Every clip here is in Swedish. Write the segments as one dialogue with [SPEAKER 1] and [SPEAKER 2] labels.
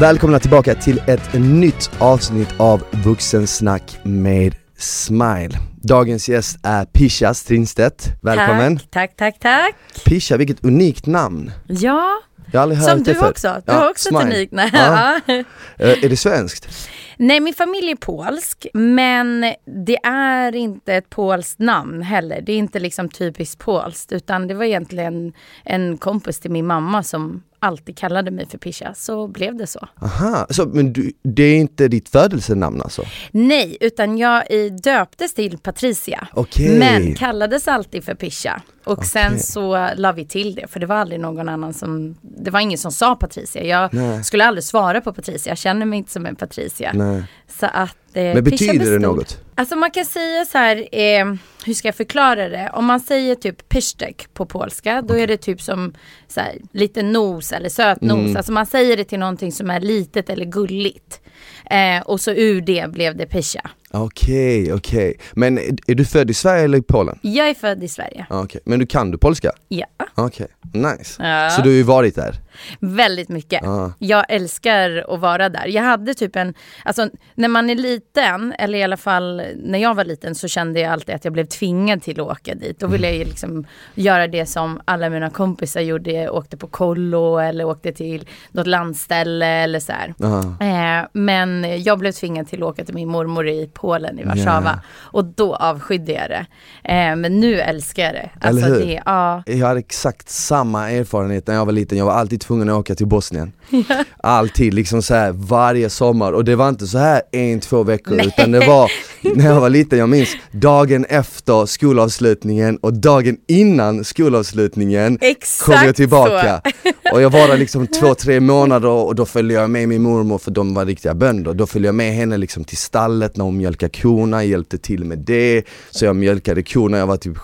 [SPEAKER 1] Välkomna tillbaka till ett nytt avsnitt av Vuxensnack med Smile. Dagens gäst är Pisha Strindstedt, välkommen!
[SPEAKER 2] Tack, tack, tack, tack.
[SPEAKER 1] Pisha, vilket unikt namn!
[SPEAKER 2] Ja,
[SPEAKER 1] Jag har aldrig hört
[SPEAKER 2] som
[SPEAKER 1] det
[SPEAKER 2] du
[SPEAKER 1] förr.
[SPEAKER 2] också. Du
[SPEAKER 1] Ja,
[SPEAKER 2] har också
[SPEAKER 1] Smile.
[SPEAKER 2] ett unikt namn.
[SPEAKER 1] Ja.
[SPEAKER 2] Ja.
[SPEAKER 1] Eh, Är det svenskt?
[SPEAKER 2] Nej, min familj är polsk, men det är inte ett polskt namn heller. Det är inte liksom typiskt polskt, utan det var egentligen en kompis till min mamma som alltid kallade mig för Pisha, så blev det så.
[SPEAKER 1] Aha, så, men du, det är inte ditt födelsenamn alltså?
[SPEAKER 2] Nej, utan jag döptes till Patricia,
[SPEAKER 1] Okej.
[SPEAKER 2] men kallades alltid för Pisha. Och
[SPEAKER 1] Okej.
[SPEAKER 2] sen så la vi till det, för det var aldrig någon annan som, det var ingen som sa Patricia. Jag
[SPEAKER 1] Nej.
[SPEAKER 2] skulle aldrig svara på Patricia, jag känner mig inte som en Patricia.
[SPEAKER 1] Nej.
[SPEAKER 2] Så att eh,
[SPEAKER 1] Men betyder det något?
[SPEAKER 2] Alltså man kan säga så här, eh, hur ska jag förklara det? Om man säger typ pisztek på polska, då är det typ som så här, lite nos eller sötnos.
[SPEAKER 1] Mm.
[SPEAKER 2] Alltså man säger det till någonting som är litet eller gulligt. Eh, och så ur det blev det pisha.
[SPEAKER 1] Okej, okej. Men är du född i Sverige eller i Polen?
[SPEAKER 2] Jag är född i Sverige.
[SPEAKER 1] Ah, Okej, men du kan du polska?
[SPEAKER 2] Ja,
[SPEAKER 1] Okej, nice.
[SPEAKER 2] Ja.
[SPEAKER 1] Så du har ju varit där?
[SPEAKER 2] väldigt mycket.
[SPEAKER 1] Ah.
[SPEAKER 2] Jag älskar att vara där. Jag hade typ en, alltså när man är liten, eller i alla fall när jag var liten så kände jag alltid att jag blev tvingad till att åka dit. Då ville jag ju liksom göra det som alla mina kompisar gjorde, jag åkte på kollo eller åkte till något landställe eller så här.
[SPEAKER 1] Ah.
[SPEAKER 2] Eh, men jag blev tvingad till att åka till min mormor i Polen, i Warszawa.
[SPEAKER 1] Ja.
[SPEAKER 2] Och då avskydde jag det. Eh, men nu älskar jag det. Alltså
[SPEAKER 1] Eller hur?
[SPEAKER 2] det, ja.
[SPEAKER 1] Jag hade exakt samma erfarenhet när jag var liten, jag var alltid tvungen att åka till Bosnien. Alltid, liksom så här varje sommar. Och det var inte så här en, två veckor
[SPEAKER 2] Nej.
[SPEAKER 1] utan det var när jag var liten, jag minns dagen efter skolavslutningen och dagen innan skolavslutningen
[SPEAKER 2] Exakt
[SPEAKER 1] kom jag tillbaka. Och jag var där liksom två, tre månader och då följde jag med min mormor för de var riktiga bönder. Då följde jag med henne liksom till stallet när hon mjölkade korna, hjälpte till med det. Så jag mjölkade korna, jag var typ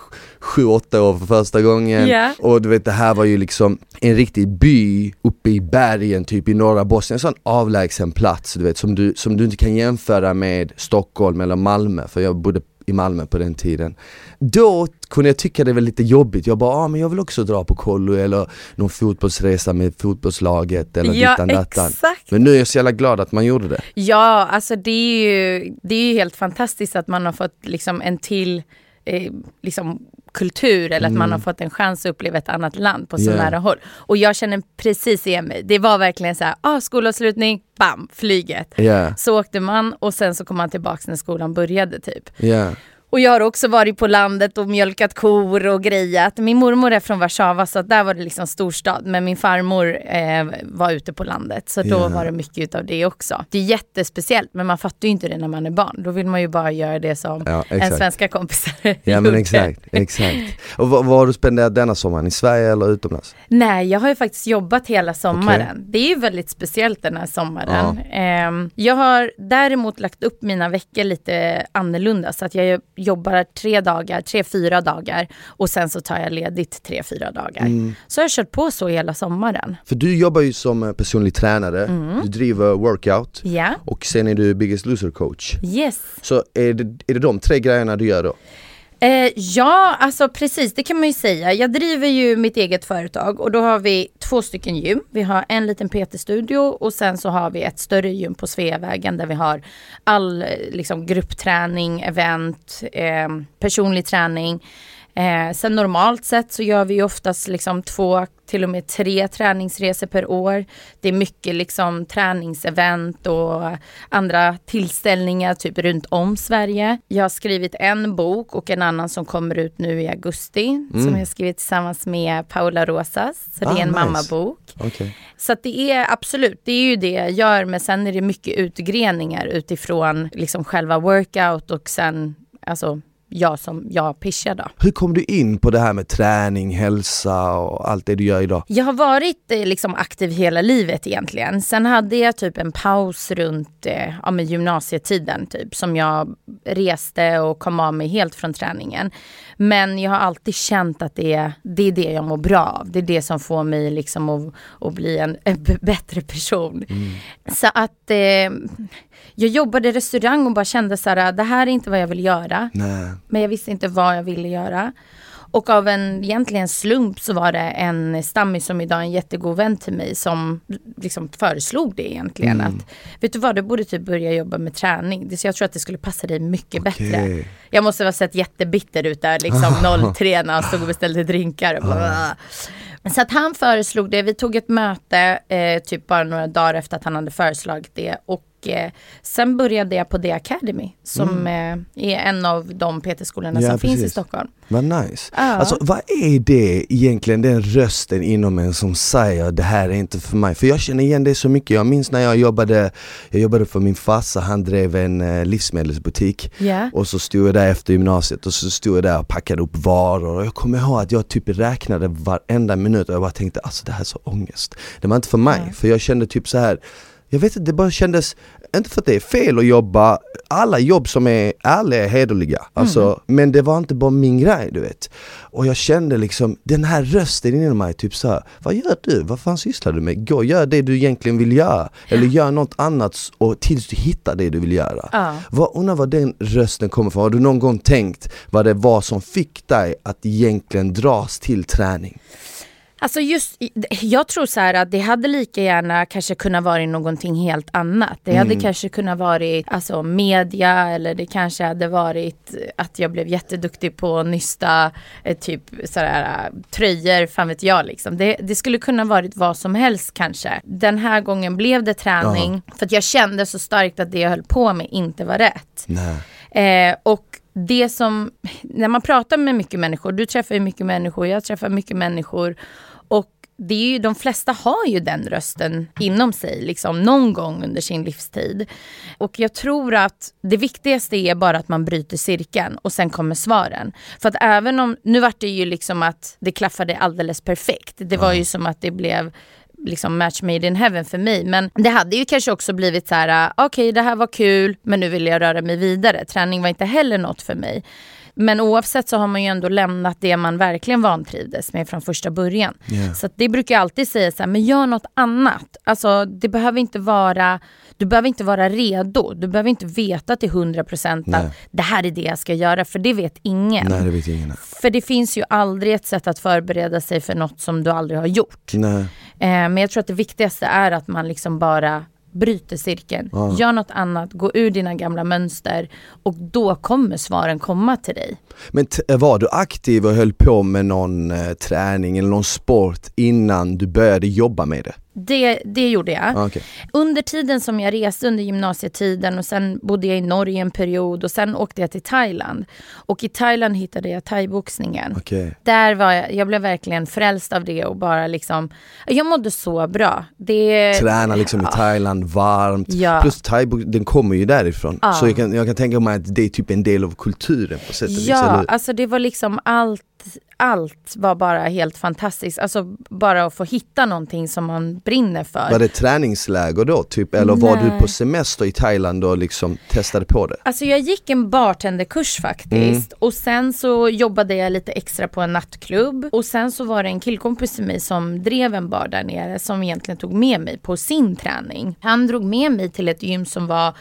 [SPEAKER 1] sju, åtta år för första gången
[SPEAKER 2] Ja.
[SPEAKER 1] Och du vet det här var ju liksom en riktig by uppe i bergen typ i norra Bosnien, en sån avlägsen plats du vet som du, som du inte kan jämföra med Stockholm eller Malmö för jag bodde i Malmö på den tiden. Då kunde jag tycka det var lite jobbigt, jag bara ah, men jag vill också dra på kollo eller någon fotbollsresa med fotbollslaget eller
[SPEAKER 2] Ja,
[SPEAKER 1] dittan dattan. Men nu är jag så jävla glad att man gjorde det.
[SPEAKER 2] Ja, alltså det är ju, det är ju helt fantastiskt att man har fått liksom en till eh, liksom kultur eller att man har fått en chans att uppleva ett annat land på så
[SPEAKER 1] Ja.
[SPEAKER 2] nära håll. Och jag känner precis igen mig. Det var verkligen så här, ah, skolavslutning, bam, flyget.
[SPEAKER 1] Ja,
[SPEAKER 2] Så åkte man och sen så kom man tillbaka när skolan började typ.
[SPEAKER 1] ja.
[SPEAKER 2] Och jag har också varit på landet och mjölkat kor och grejat. Min mormor är från Warszawa så där var det liksom storstad. Men min farmor eh, var ute på landet så då
[SPEAKER 1] Ja.
[SPEAKER 2] var det mycket utav det också. Det är jättespeciellt men man fattar ju inte det när man är barn. Då vill man ju bara göra det som
[SPEAKER 1] Ja,
[SPEAKER 2] en svenska kompisar
[SPEAKER 1] Ja men exakt, exakt. Och vad, har du spenderat denna sommaren? I Sverige eller utomlands?
[SPEAKER 2] Nej, jag har ju faktiskt jobbat hela sommaren. Det är ju väldigt speciellt den här sommaren. Ehm, jag har däremot lagt upp mina veckor lite annorlunda så att jag jobbar tre dagar, tre, fyra dagar och sen så tar jag ledigt tre, fyra dagar.
[SPEAKER 1] Mm.
[SPEAKER 2] Så jag har kört på så hela sommaren.
[SPEAKER 1] För du jobbar ju som eh, personlig tränare,
[SPEAKER 2] Mm.
[SPEAKER 1] du driver workout
[SPEAKER 2] Ja,
[SPEAKER 1] och sen är du Biggest Loser coach.
[SPEAKER 2] yes.
[SPEAKER 1] Så är det, är det de tre grejerna du gör då?
[SPEAKER 2] Eh, ja, alltså precis, det kan man ju säga. Jag driver ju mitt eget företag och då har vi två stycken gym. Vi har en liten PT-studio och sen så har vi ett större gym på Sveavägen där vi har all eh, liksom, gruppträning, event, eh, personlig träning. Eh, sen normalt sett så gör vi ju oftast liksom två, till och med tre träningsresor per år. Det är mycket liksom träningsevent och andra tillställningar typ runt om Sverige. Jag har skrivit en bok och en annan som kommer ut nu i augusti som jag skrivit tillsammans med Paula Rosas. Så det
[SPEAKER 1] Ah,
[SPEAKER 2] är en
[SPEAKER 1] nice.
[SPEAKER 2] mammabok.
[SPEAKER 1] Okej.
[SPEAKER 2] Så det är absolut, det är ju det jag gör men sen är det mycket utgreningar utifrån liksom själva workout och sen alltså jag som jag pishar då.
[SPEAKER 1] Hur kom du in på det här med träning, hälsa och allt det du gör idag?
[SPEAKER 2] Jag har varit eh, liksom aktiv hela livet egentligen. Sen hade jag typ en paus runt eh, ja, med gymnasietiden typ som jag reste och kom av mig helt från träningen. Men jag har alltid känt att det är, det är det jag mår bra av. Det är det som får mig liksom att, att bli en, en bättre person. Så att eh, jag jobbade i restaurang och bara kände så här, det här är inte vad jag vill göra.
[SPEAKER 1] Nej.
[SPEAKER 2] Men jag visste inte vad jag ville göra. Och av en egentligen slump så var det en stammis som idag är en jättegod vän till mig som liksom föreslog det egentligen.
[SPEAKER 1] Mm.
[SPEAKER 2] Att, vet du vad, du borde typ börja jobba med träning. Så jag tror att det skulle passa dig mycket
[SPEAKER 1] Okej.
[SPEAKER 2] bättre. Jag måste ha sett jättebitter ut där liksom 03 när han stod och beställde drinkar. Och. Men Så att han föreslog det, vi tog ett möte eh, typ bara några dagar efter att han hade föreslagit det. Och eh, sen började jag på The Academy som eh, är en av de PT-skolorna
[SPEAKER 1] Mm. Ja,
[SPEAKER 2] som finns i
[SPEAKER 1] precis.
[SPEAKER 2] Stockholm.
[SPEAKER 1] Vad nice.
[SPEAKER 2] Ja.
[SPEAKER 1] Alltså vad är det egentligen, den rösten inom en som säger det här är inte för mig? För jag känner igen det så mycket. Jag minns när jag jobbade, jag jobbade för min farsa, han drev en eh, livsmedelsbutik.
[SPEAKER 2] Ja.
[SPEAKER 1] Och så stod jag där efter gymnasiet och så stod jag där och packade upp varor och jag kommer ihåg att jag typ räknade varenda minut och jag bara tänkte alltså det här är så ångest. Det var inte för mig,
[SPEAKER 2] Nej.
[SPEAKER 1] för jag kände typ så här jag vet inte, det bara kändes, inte för att det är fel att jobba, alla jobb som är ärliga är hederliga. Alltså, Men det var inte bara min grej du vet. Och jag kände liksom, den här rösten inom mig, typ så här, vad gör du? Vad fan sysslar du med? Gå, gör det du egentligen vill göra. Eller gör något annat och tills du hittar det du vill göra.
[SPEAKER 2] Ja.
[SPEAKER 1] Vad, undrar var den rösten kommer ifrån? Har du någon gång tänkt vad det var som fick dig att egentligen dras till träning?
[SPEAKER 2] Alltså just, jag tror så här att det hade lika gärna kanske kunnat vara någonting helt annat. Det hade kanske kunnat vara alltså, media eller det kanske hade varit att jag blev jätteduktig på att nysta eh, typ sådär tröjor, fan vet jag liksom. Det, det skulle kunna varit vad som helst kanske. Den här gången blev det träning för att jag kände så starkt att det jag höll på med inte var rätt. Eh, och det som, när man pratar med mycket människor, du träffar ju mycket människor, jag träffar mycket människor det är ju, de flesta har ju den rösten inom sig, liksom någon gång under sin livstid. Och jag tror att det viktigaste är bara att man bryter cirkeln och sen kommer svaren. För att även om, nu vart det ju liksom att det klaffade alldeles perfekt. Det var ju som att det blev liksom match made in heaven för mig. Men det hade ju kanske också blivit så här, ah, okej det här var kul men nu vill jag röra mig vidare. Träning var inte heller något för mig. Men oavsett så har man ju ändå lämnat det man verkligen vantrivdes med från första början.
[SPEAKER 1] Ja.
[SPEAKER 2] Så det brukar jag alltid säga så här, men gör något annat. Alltså det behöver inte vara, du behöver inte vara redo. Du behöver inte veta till 100%
[SPEAKER 1] Nej.
[SPEAKER 2] att det här är det jag ska göra, för det vet ingen.
[SPEAKER 1] Nej det vet ingen.
[SPEAKER 2] För det finns ju aldrig ett sätt att förbereda sig för något som du aldrig har gjort.
[SPEAKER 1] Nej.
[SPEAKER 2] Eh, men jag tror att det viktigaste är att man liksom bara bryter cirkeln.
[SPEAKER 1] Ja.
[SPEAKER 2] Gör något annat, gå ur dina gamla mönster och då kommer svaren komma till dig.
[SPEAKER 1] Men var du aktiv och höll på med någon eh, träning eller någon sport innan du började jobba med det?
[SPEAKER 2] Det, det gjorde jag.
[SPEAKER 1] Ah, okej.
[SPEAKER 2] Under tiden som jag reste under gymnasietiden och sen bodde jag i Norge en period och sen åkte jag till Thailand. Och i Thailand hittade jag thaiboxningen.
[SPEAKER 1] Okej.
[SPEAKER 2] Där var jag, jag blev verkligen frälst av det och bara liksom, jag mådde så bra. Det,
[SPEAKER 1] Träna liksom i Thailand, varmt.
[SPEAKER 2] Ja.
[SPEAKER 1] Plus thaibox, den kommer ju därifrån.
[SPEAKER 2] Ja.
[SPEAKER 1] Så jag kan, jag kan tänka mig att det är typ en del av kulturen på sätt och vis,
[SPEAKER 2] Ja, alltså det var liksom allt, allt var bara helt fantastiskt. Alltså bara att få hitta någonting som man brinner för.
[SPEAKER 1] Var det träningsläger då typ? Eller var du
[SPEAKER 2] Nej.
[SPEAKER 1] på semester i Thailand och liksom testade på det?
[SPEAKER 2] Alltså jag gick en bartenderkurs faktiskt och sen så jobbade jag lite extra på en nattklubb och sen så var det en killkompis till mig som drev en bar där nere som egentligen tog med mig på sin träning. Han drog med mig till ett gym som var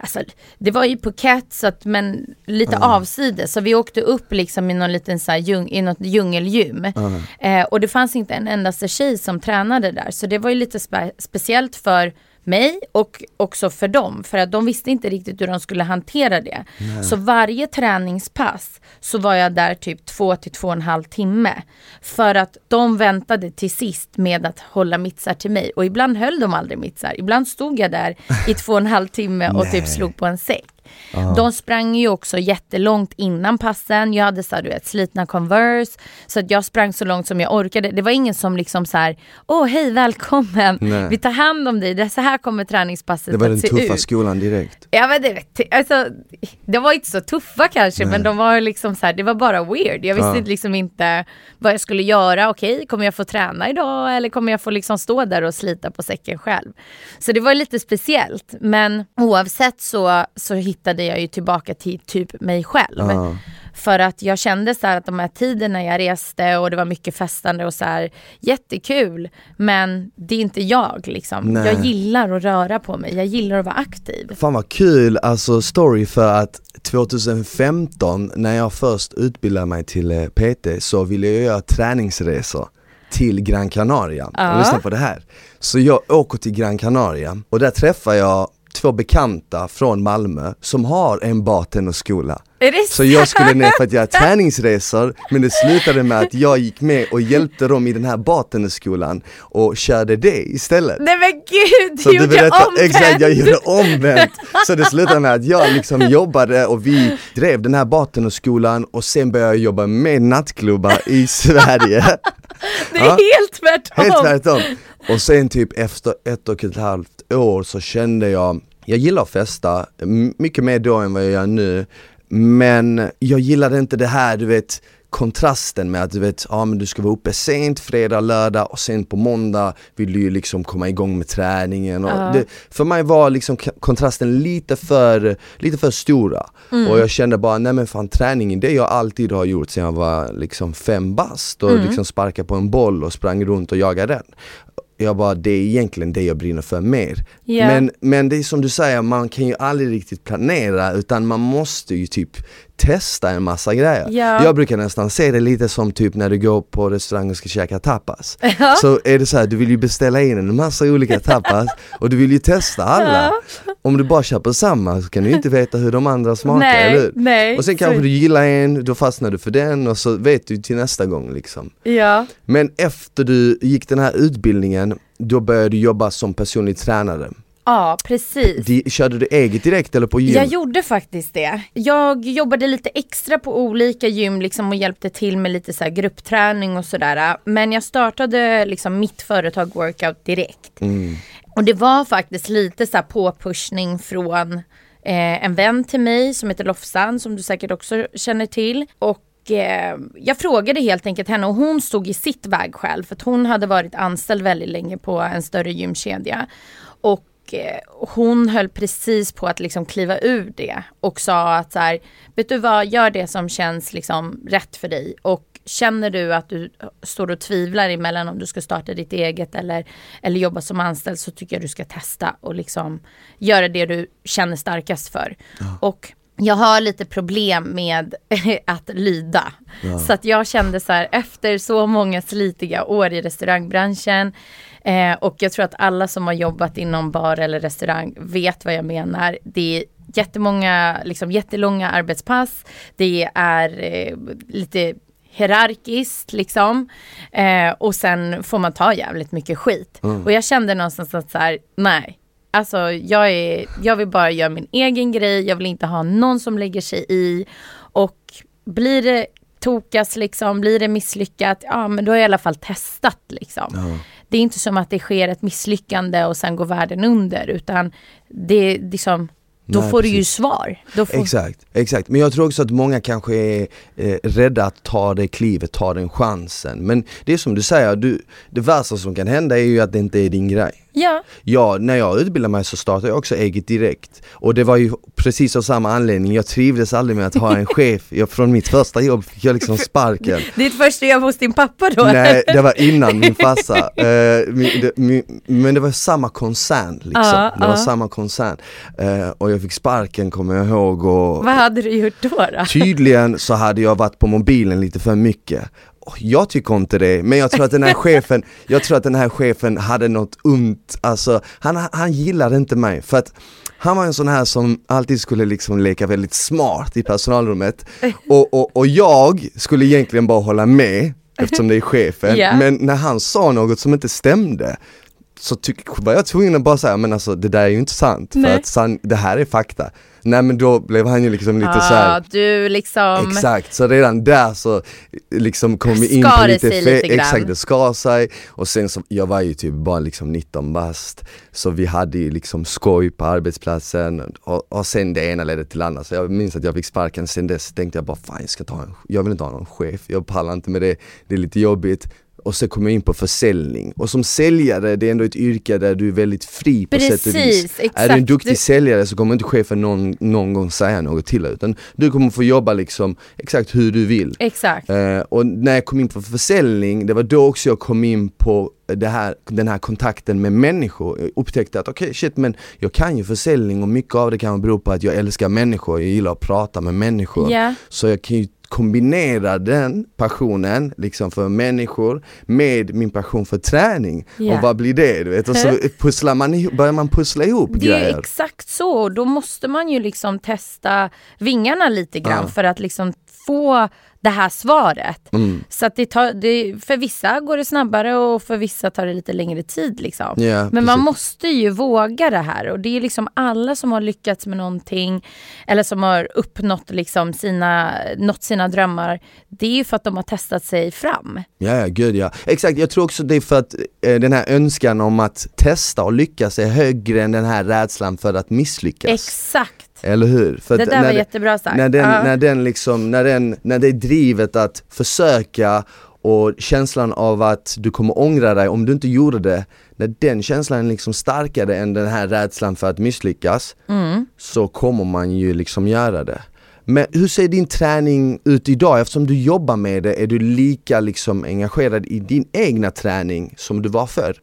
[SPEAKER 2] Alltså, det var ju på Cat, så att, men lite avsides. Så vi åkte upp liksom i någon liten så här djung, i något djungelgym. Eh, och det fanns inte en endaste tjej som tränade där. Så det var ju lite spe- speciellt för mig och också för dem. För att de visste inte riktigt hur de skulle hantera det. Så varje träningspass så var jag där typ två till två och en halv timme. För att de väntade till sist med att hålla mittsar till mig. Och ibland höll de aldrig mittsar. Ibland stod jag där i två och en halv timme och
[SPEAKER 1] Nej.
[SPEAKER 2] typ slog på en säck. De sprang ju också jättelångt innan passen. Jag hade så här, du vet, slitna Converse. Så att jag sprang så långt som jag orkade. Det var ingen som liksom så här, åh hej välkommen,
[SPEAKER 1] Nej.
[SPEAKER 2] vi tar hand om dig, det, så här kommer träningspasset
[SPEAKER 1] Det var den
[SPEAKER 2] att se
[SPEAKER 1] tuffa
[SPEAKER 2] ut.
[SPEAKER 1] skolan direkt.
[SPEAKER 2] Ja men det, alltså, de var inte så tuffa kanske men de var liksom så här, det var bara weird. Jag visste
[SPEAKER 1] Ja.
[SPEAKER 2] liksom inte vad jag skulle göra. Okej, kommer jag få träna idag eller kommer jag få liksom stå där och slita på säcken själv? Så det var lite speciellt. Men oavsett så, så hittade jag ju tillbaka till typ mig själv.
[SPEAKER 1] Ja.
[SPEAKER 2] För att jag kände så att de här tiderna jag reste och det var mycket festande och så här, jättekul. Men det är inte jag liksom.
[SPEAKER 1] Nej.
[SPEAKER 2] Jag gillar att röra på mig, jag gillar att vara aktiv.
[SPEAKER 1] Fan vad kul, alltså story för att 2015 när jag först utbildade mig till eh, PT så ville jag göra träningsresor till Gran Canaria.
[SPEAKER 2] Ja.
[SPEAKER 1] Och lyssna på det här. Så jag åker till Gran Canaria och där träffar jag två bekanta från Malmö som har en bartenderskola. Så jag skulle ner för att göra träningsresor men det slutade med att jag gick med och hjälpte dem i den här bartenderskolan och körde det istället.
[SPEAKER 2] Nej men gud,
[SPEAKER 1] Så
[SPEAKER 2] du gjorde omvänt!
[SPEAKER 1] exakt, jag gjorde omvänt. Så det slutade med att jag liksom jobbade och vi drev den här bartenderskolan och sen började jag jobba med nattklubbar i Sverige.
[SPEAKER 2] Det är
[SPEAKER 1] Ja.
[SPEAKER 2] helt tvärtom!
[SPEAKER 1] Helt tvärtom. Och sen typ efter ett och ett halvt år så kände jag, jag gillar att festa, mycket mer då än vad jag gör nu. Men jag gillade inte det här, du vet kontrasten med att du vet, ja men du ska vara uppe sent fredag, lördag och sen på måndag vill du ju liksom komma igång med träningen och
[SPEAKER 2] Ja.
[SPEAKER 1] det, För mig var liksom kontrasten lite för, lite för stora och jag kände bara, nej men fan träningen det jag alltid har gjort sen jag var liksom fem bast och liksom sparkade på en boll och sprang runt och jagade den jag bara, det är egentligen det jag brinner för mer.
[SPEAKER 2] Ja.
[SPEAKER 1] Men, men det är som du säger, man kan ju aldrig riktigt planera utan man måste ju typ testa en massa grejer.
[SPEAKER 2] Ja.
[SPEAKER 1] Jag brukar nästan se det lite som typ när du går på restaurang och ska käka tapas.
[SPEAKER 2] Ja.
[SPEAKER 1] Så är det så här, du vill ju beställa in en massa olika tapas och du vill ju testa alla. Om du bara köper samma så kan du ju inte veta hur de andra smakar,
[SPEAKER 2] Nej,
[SPEAKER 1] eller hur?
[SPEAKER 2] nej,
[SPEAKER 1] Och sen
[SPEAKER 2] så-
[SPEAKER 1] kanske du gillar en, då fastnar du för den och så vet du till nästa gång liksom.
[SPEAKER 2] Ja.
[SPEAKER 1] Men efter du gick den här utbildningen, då började du jobba som personlig tränare.
[SPEAKER 2] Ja, precis.
[SPEAKER 1] De, körde du eget direkt eller på gym?
[SPEAKER 2] Jag gjorde faktiskt det. Jag jobbade lite extra på olika gym liksom och hjälpte till med lite så gruppträning och sådär. Men jag startade liksom mitt företag Workout direkt.
[SPEAKER 1] Mm.
[SPEAKER 2] Och det var faktiskt lite så här påpushning från eh, en vän till mig som heter Lofsan som du säkert också känner till. Och eh, jag frågade helt enkelt henne och hon stod i sitt vägskäl för att hon hade varit anställd väldigt länge på en större gymkedja. Och eh, hon höll precis på att liksom kliva ur det och sa att så här, vet du vad, gör det som känns liksom rätt för dig och känner du att du står och tvivlar emellan om du ska starta ditt eget eller, eller jobba som anställd så tycker jag du ska testa och liksom göra det du känner starkast för. Och jag har lite problem med att lyda. Så att jag kände så här efter så många slitiga år i restaurangbranschen eh, och jag tror att alla som har jobbat inom bar eller restaurang vet vad jag menar. Det är jättemånga, liksom jättelånga arbetspass. Det är eh, lite hierarkiskt liksom. Eh, och sen får man ta jävligt mycket skit. Och jag kände någonstans att så här, nej. Alltså jag, är, jag vill bara göra min egen grej, jag vill inte ha någon som lägger sig i. Och blir det tokas liksom, blir det misslyckat, ja men då har jag i alla fall testat liksom. Det är inte som att det sker ett misslyckande och sen går världen under utan det är liksom, då
[SPEAKER 1] Nej,
[SPEAKER 2] får du ju
[SPEAKER 1] precis.
[SPEAKER 2] svar. Får,
[SPEAKER 1] Exakt, exakt. Men jag tror också att många kanske är eh, rädda att ta det klivet, ta den chansen. Men det är som du säger, du, det värsta som kan hända är ju att det inte är din grej.
[SPEAKER 2] Ja,
[SPEAKER 1] Ja, när jag utbildade mig så startade jag också eget direkt. Och det var ju precis av samma anledning, jag trivdes aldrig med att ha en chef. Jag, från mitt första jobb fick jag liksom sparken.
[SPEAKER 2] ditt första jobb hos din pappa då?
[SPEAKER 1] Nej, det var innan min farsa. Eh, men det var samma koncern liksom.
[SPEAKER 2] Ja,
[SPEAKER 1] det var
[SPEAKER 2] ja.
[SPEAKER 1] samma koncern. Eh, och jag fick sparken kommer jag ihåg och
[SPEAKER 2] Vad hade du gjort då? då?
[SPEAKER 1] tydligen så hade jag varit på mobilen lite för mycket. Jag tycker inte det, men jag tror att den här chefen, jag tror att den här chefen hade något ont, alltså han, han gillade inte mig för att han var en sån här som alltid skulle liksom leka väldigt smart i personalrummet och, och, och jag skulle egentligen bara hålla med eftersom det är chefen,
[SPEAKER 2] Ja.
[SPEAKER 1] men när han sa något som inte stämde så tyck, var jag tvungen att bara säga, men alltså det där är ju inte sant, för att san, det här är fakta. Nej men då blev han ju liksom lite så här.
[SPEAKER 2] Ja, du liksom...
[SPEAKER 1] Exakt, så redan där så liksom kom vi in på lite,
[SPEAKER 2] sig
[SPEAKER 1] fe-
[SPEAKER 2] lite grann.
[SPEAKER 1] exakt det skar sig. Och sen så, jag var ju typ bara liksom 19 bast. Så vi hade ju liksom skoj på arbetsplatsen. Och, och sen det ena ledde till det andra. Så jag minns att jag fick sparken, sen dess tänkte jag bara fan jag ska ta en, jag vill inte ha någon chef, jag pallar inte med det, det är lite jobbigt och så kom jag in på försäljning. Och som säljare, det är ändå ett yrke där du är väldigt fri på
[SPEAKER 2] Precis,
[SPEAKER 1] sätt och vis.
[SPEAKER 2] exakt.
[SPEAKER 1] Är du en duktig
[SPEAKER 2] Du-
[SPEAKER 1] säljare så kommer inte chefen någon, någon gång säga något till dig utan du kommer få jobba liksom exakt hur du vill.
[SPEAKER 2] Exakt.
[SPEAKER 1] Eh, och när jag kom in på försäljning, det var då också jag kom in på här, den här kontakten med människor. Jag upptäckte att okej shit men jag kan ju försäljning och mycket av det kan bero på att jag älskar människor, jag gillar att prata med människor.
[SPEAKER 2] Ja.
[SPEAKER 1] Så jag kan ju kombinera den passionen liksom för människor med min passion för träning.
[SPEAKER 2] Ja.
[SPEAKER 1] Och vad blir det? Du vet? Och så pusslar man, börjar man pussla ihop
[SPEAKER 2] Det är
[SPEAKER 1] grejer.
[SPEAKER 2] exakt så. Då måste man ju liksom testa vingarna lite grann
[SPEAKER 1] Ja.
[SPEAKER 2] för att liksom få det här svaret.
[SPEAKER 1] Mm.
[SPEAKER 2] Så att det tar, det, för vissa går det snabbare och för vissa tar det lite längre tid. Liksom.
[SPEAKER 1] Ja,
[SPEAKER 2] Men man
[SPEAKER 1] precis.
[SPEAKER 2] måste ju våga det här och det är liksom alla som har lyckats med någonting eller som har uppnått liksom sina, nått sina drömmar. Det är ju för att de har testat sig fram.
[SPEAKER 1] Ja, ja, gud ja. Exakt, jag tror också det är för att eh, den här önskan om att testa och lyckas är högre än den här rädslan för att misslyckas.
[SPEAKER 2] Exakt.
[SPEAKER 1] Eller hur? För
[SPEAKER 2] Det där var jättebra sagt.
[SPEAKER 1] När den,
[SPEAKER 2] Ja.
[SPEAKER 1] när den liksom, när den, när det är drivet att försöka och känslan av att du kommer ångra dig om du inte gjorde det, när den känslan är liksom starkare än den här rädslan för att misslyckas,
[SPEAKER 2] Mm.
[SPEAKER 1] så kommer man ju liksom göra det. Men hur ser din träning ut idag? Eftersom du jobbar med det, är du lika liksom engagerad i din egna träning som du var förr?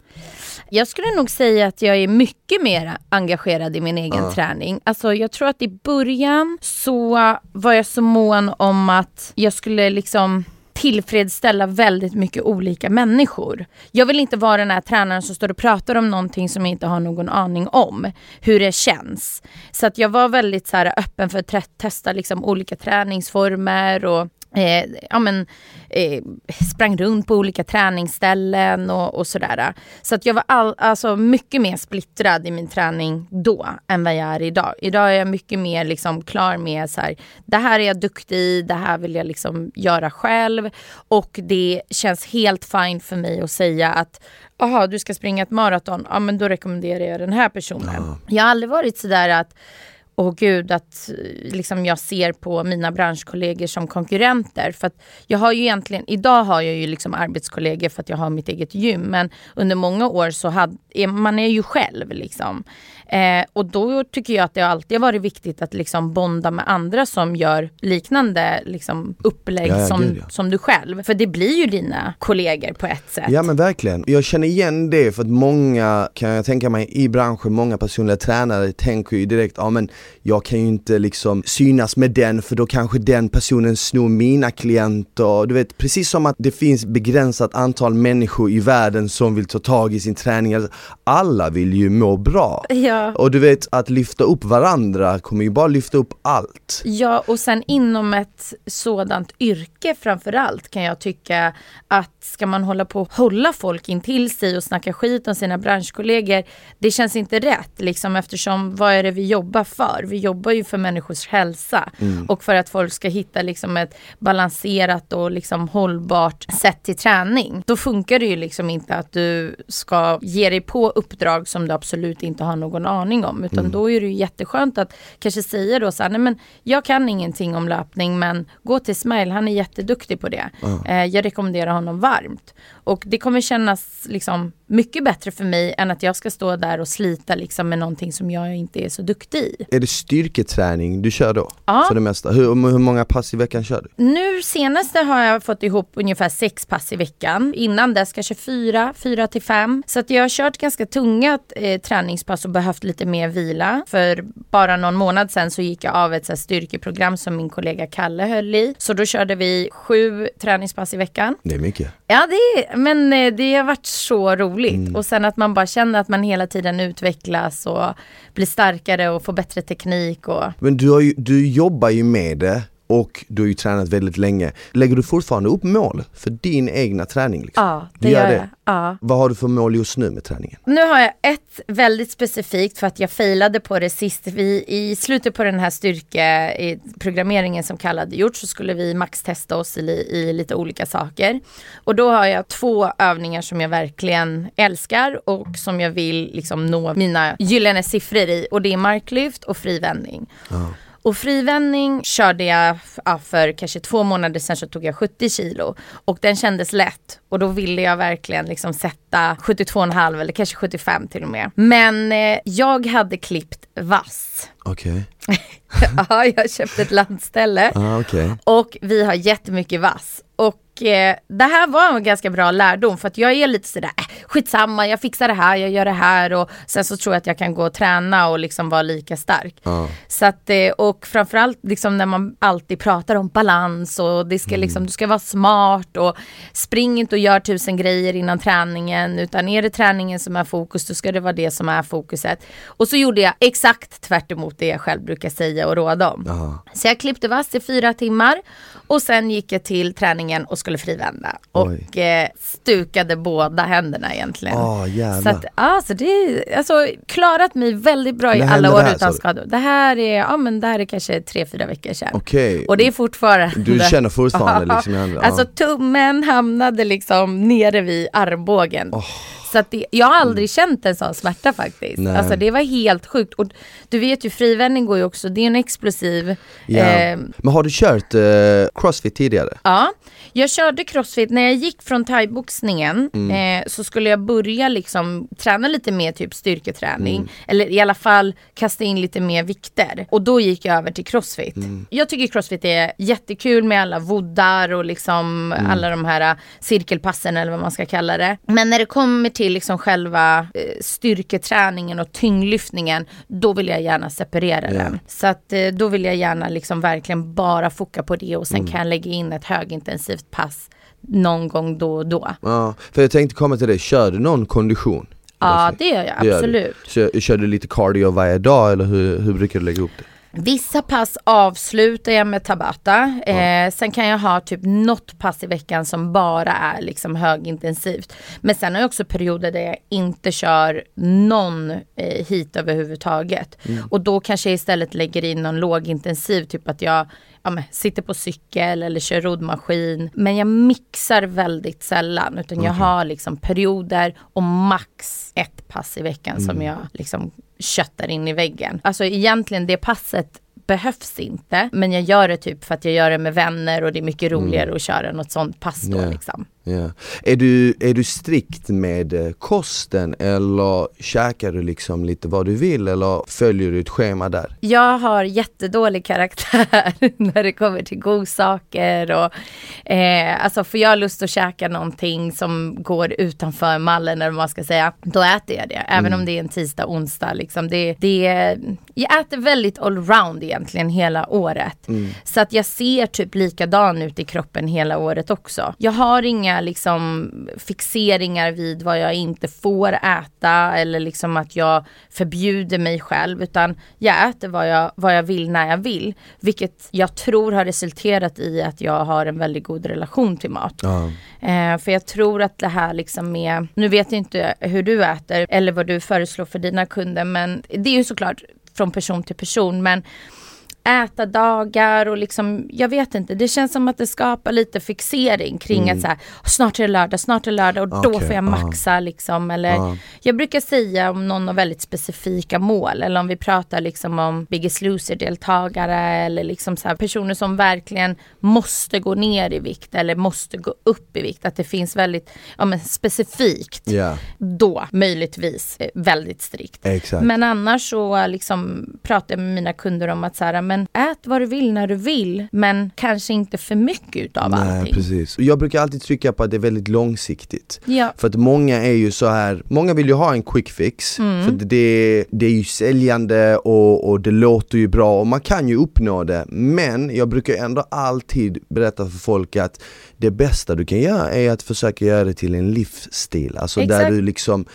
[SPEAKER 2] Jag skulle nog säga att jag är mycket mer engagerad i min egen
[SPEAKER 1] Ja.
[SPEAKER 2] träning. Alltså jag tror att i början så var jag så mån om att jag skulle liksom tillfredsställa väldigt mycket olika människor. Jag vill inte vara den här tränaren som står och pratar om någonting som jag inte har någon aning om. Hur det känns. Så att jag var väldigt så här, öppen för att testa liksom, olika träningsformer och Eh, ja, men, eh, sprang runt på olika träningsställen och, och sådär. Så att jag var all, alltså, mycket mer splittrad i min träning då än vad jag är idag. Idag är jag mycket mer liksom, klar med så här, det här är jag duktig i, det här vill jag liksom, göra själv. Och det känns helt fint för mig att säga att Jaha, du ska springa ett maraton, ja men då rekommenderar jag den här personen. Jag har aldrig varit sådär att Åh gud, att eh, liksom jag ser på mina branschkollegor som konkurrenter. För att jag har ju egentligen, idag har jag ju liksom arbetskollegor för att jag har mitt eget gym. Men under många år så hade, är, man är ju själv liksom. Eh, och då tycker jag att det alltid har varit viktigt att liksom bonda med andra som gör liknande liksom, upplägg
[SPEAKER 1] Ja, ja,
[SPEAKER 2] som,
[SPEAKER 1] gud, ja.
[SPEAKER 2] som du själv. För det blir ju dina kollegor på ett sätt.
[SPEAKER 1] Ja men verkligen. Jag känner igen det för att många, kan jag tänka mig, i branschen, många personliga tränare tänker ju direkt, ja men jag kan ju inte liksom synas med den för då kanske den personen snor mina klienter. Du vet, precis som att det finns begränsat antal människor i världen som vill ta tag i sin träning. Alltså, Alla vill ju må bra.
[SPEAKER 2] Ja.
[SPEAKER 1] Och du vet, att lyfta upp varandra kommer ju bara lyfta upp allt.
[SPEAKER 2] Ja, och sen inom ett sådant yrke framförallt kan jag tycka att ska man hålla på och hålla folk in till sig och snacka skit om sina branschkollegor, det känns inte rätt liksom eftersom vad är det vi jobbar för? Vi jobbar ju för människors hälsa och för att folk ska hitta liksom ett balanserat och liksom hållbart sätt till träning. Då funkar det ju liksom inte att du ska ge dig på uppdrag som du absolut inte har någon aning om utan då är det ju jätteskönt att kanske säga då så här, nej men jag kan ingenting om löpning men gå till Smile, han är jätteduktig på det. Eh, jag rekommenderar honom varmt. Och det kommer kännas liksom mycket bättre för mig än att jag ska stå där och slita liksom med någonting som jag inte är så duktig i.
[SPEAKER 1] Är det styrketräning du kör då?
[SPEAKER 2] Ja.
[SPEAKER 1] För det mesta? Hur, hur många pass i veckan kör du?
[SPEAKER 2] Nu senaste har jag fått ihop ungefär sex pass i veckan. Innan dess kanske fyra, fyra till fem. Så att jag har kört ganska tunga eh, träningspass och behövt lite mer vila. För bara någon månad sedan så gick jag av ett så styrkeprogram som min kollega Kalle höll i. Så då körde vi sju träningspass i veckan.
[SPEAKER 1] Det är mycket.
[SPEAKER 2] Ja, det är, men eh, det har varit så roligt. Och sen att man bara känner att man hela tiden utvecklas och blir starkare och får bättre teknik. Och...
[SPEAKER 1] Men du, ju, du jobbar ju med det och du har ju tränat väldigt länge. Lägger du fortfarande upp mål för din egna träning? Liksom?
[SPEAKER 2] Ja,
[SPEAKER 1] Du
[SPEAKER 2] det
[SPEAKER 1] gör
[SPEAKER 2] gör
[SPEAKER 1] det?
[SPEAKER 2] jag. Ja.
[SPEAKER 1] Vad har du för mål just nu med träningen?
[SPEAKER 2] Nu har jag ett väldigt specifikt för att jag failade på det sist. Vi, I slutet på den här styrkeprogrammeringen som Kalle hade gjort så skulle vi maxtesta oss i, i lite olika saker. Och då har jag två övningar som jag verkligen älskar och som jag vill liksom nå mina gyllene siffror i. Och det är marklyft och frivändning. Och frivändning körde jag ja, för kanske två månader sedan så tog jag 70 kilo. Och den kändes lätt. Och då ville jag verkligen liksom sätta 72,5 eller kanske 75 till och med. Men eh, jag hade klippt vass.
[SPEAKER 1] Okej.
[SPEAKER 2] ja, jag köpte ett landställe.
[SPEAKER 1] Ah, okej.
[SPEAKER 2] Och vi har jättemycket vass. Och eh, det här var en ganska bra lärdom för att jag är lite sådär, äh, skitsamma, jag fixar det här, jag gör det här och sen så tror jag att jag kan gå och träna och liksom vara lika stark.
[SPEAKER 1] Ja.
[SPEAKER 2] Så att, eh, och framförallt liksom när man alltid pratar om balans och det ska liksom, du ska vara smart och spring inte och gör tusen grejer innan träningen utan är det träningen som är fokus då ska det vara det som är fokuset. Och så gjorde jag exakt tvärt emot det jag själv brukar säga och råda om.
[SPEAKER 1] Aha.
[SPEAKER 2] Så jag klippte vass i fyra timmar och sen gick jag till träningen och skulle frivända.
[SPEAKER 1] Oj.
[SPEAKER 2] Och eh, stukade båda händerna egentligen.
[SPEAKER 1] Jävlar.
[SPEAKER 2] så att, ja, så det är alltså klarat mig väldigt bra i
[SPEAKER 1] När
[SPEAKER 2] alla år
[SPEAKER 1] det här,
[SPEAKER 2] utan skador. Det här är, ja men det här är kanske tre, fyra veckor sedan.
[SPEAKER 1] Okej.
[SPEAKER 2] Och det är fortfarande
[SPEAKER 1] Du känner fortfarande liksom i?
[SPEAKER 2] Alltså tummen hamnade liksom nere vid armbågen. Så att det, jag har aldrig känt en sån smärta faktiskt.
[SPEAKER 1] Nej.
[SPEAKER 2] Alltså det var helt sjukt. Och du vet ju frivändning går ju också, det är en explosiv
[SPEAKER 1] Ja.
[SPEAKER 2] eh,
[SPEAKER 1] Men har du kört eh, crossfit tidigare?
[SPEAKER 2] Ja, jag körde crossfit. När jag gick från thaiboxningen
[SPEAKER 1] Mm.
[SPEAKER 2] eh, så skulle jag börja liksom träna lite mer typ styrketräning.
[SPEAKER 1] Mm.
[SPEAKER 2] Eller i alla fall kasta in lite mer vikter. Och då gick jag över till crossfit.
[SPEAKER 1] Mm.
[SPEAKER 2] Jag tycker crossfit är jättekul med alla voddar och liksom
[SPEAKER 1] Mm.
[SPEAKER 2] alla de här eh, cirkelpassen eller vad man ska kalla det. Men när det kommer till liksom själva eh, styrketräningen och tyngdlyftningen, då vill jag gärna separera
[SPEAKER 1] Ja.
[SPEAKER 2] den. Så att eh, då vill jag gärna liksom verkligen bara foka på det och sen
[SPEAKER 1] Mm.
[SPEAKER 2] kan jag lägga in ett högintensivt pass någon gång då och då.
[SPEAKER 1] Ja, för jag tänkte komma till det, kör du någon kondition?
[SPEAKER 2] Ja, det gör jag
[SPEAKER 1] Det gör du.
[SPEAKER 2] absolut.
[SPEAKER 1] Så, kör du lite cardio varje dag eller hur, hur brukar du lägga upp det?
[SPEAKER 2] Vissa pass avslutar jag med tabata. Eh, sen kan jag ha typ något pass i veckan som bara är liksom högintensivt. Men sen har jag också perioder där jag inte kör någon eh, hit överhuvudtaget. Och då kanske jag istället lägger in någon lågintensiv, typ att jag ja, men, sitter på cykel eller kör roddmaskin. Men jag mixar väldigt sällan utan jag har liksom perioder och max ett pass i veckan som jag liksom köttar in i väggen. Alltså egentligen det passet behövs inte. Men jag gör det typ för att jag gör det med vänner och det är mycket roligare att köra något sånt pass då
[SPEAKER 1] Ja.
[SPEAKER 2] liksom.
[SPEAKER 1] Ja. Är, du, är du strikt med eh, kosten eller käkar du liksom lite vad du vill eller följer du ett schema där?
[SPEAKER 2] Jag har jättedålig karaktär när det kommer till godsaker och eh, alltså får jag lust att käka någonting som går utanför mallen eller vad man ska säga, då äter jag det. Även om det är en tisdag, onsdag liksom. Det, det, jag äter väldigt allround egentligen hela året. Så att jag ser typ likadan ut i kroppen hela året också. Jag har inga liksom fixeringar vid vad jag inte får äta eller liksom att jag förbjuder mig själv utan jag äter vad jag, vad jag vill när jag vill. Vilket jag tror har resulterat i att jag har en väldigt god relation till mat.
[SPEAKER 1] Ja.
[SPEAKER 2] Eh, för jag tror att det här liksom är, nu vet jag inte hur du äter eller vad du föreslår för dina kunder men det är ju såklart från person till person men äta dagar och liksom, jag vet inte, det känns som att det skapar lite fixering kring att så här, snart är det lördag, snart är det lördag och då
[SPEAKER 1] Okej,
[SPEAKER 2] får jag
[SPEAKER 1] ja.
[SPEAKER 2] maxa liksom eller
[SPEAKER 1] Ja.
[SPEAKER 2] jag brukar säga om någon har väldigt specifika mål eller om vi pratar liksom om Biggest Loser-deltagare eller liksom så här personer som verkligen måste gå ner i vikt eller måste gå upp i vikt. Att det finns väldigt ja, men specifikt.
[SPEAKER 1] Ja,
[SPEAKER 2] Då möjligtvis eh, väldigt strikt.
[SPEAKER 1] exakt.
[SPEAKER 2] Men annars så liksom pratar jag med mina kunder om att så här, men ät vad du vill när du vill men kanske inte för mycket utav
[SPEAKER 1] Nej,
[SPEAKER 2] allting.
[SPEAKER 1] precis. Jag brukar alltid trycka på att det är väldigt långsiktigt.
[SPEAKER 2] Ja.
[SPEAKER 1] För att många är ju så här, många vill ju ha en quick fix,
[SPEAKER 2] Mm.
[SPEAKER 1] för det, det är ju säljande och, och det låter ju bra och man kan ju uppnå det. Men jag brukar ändå alltid berätta för folk att det bästa du kan göra är att försöka göra det till en livsstil. Alltså där
[SPEAKER 2] Exakt.
[SPEAKER 1] du liksom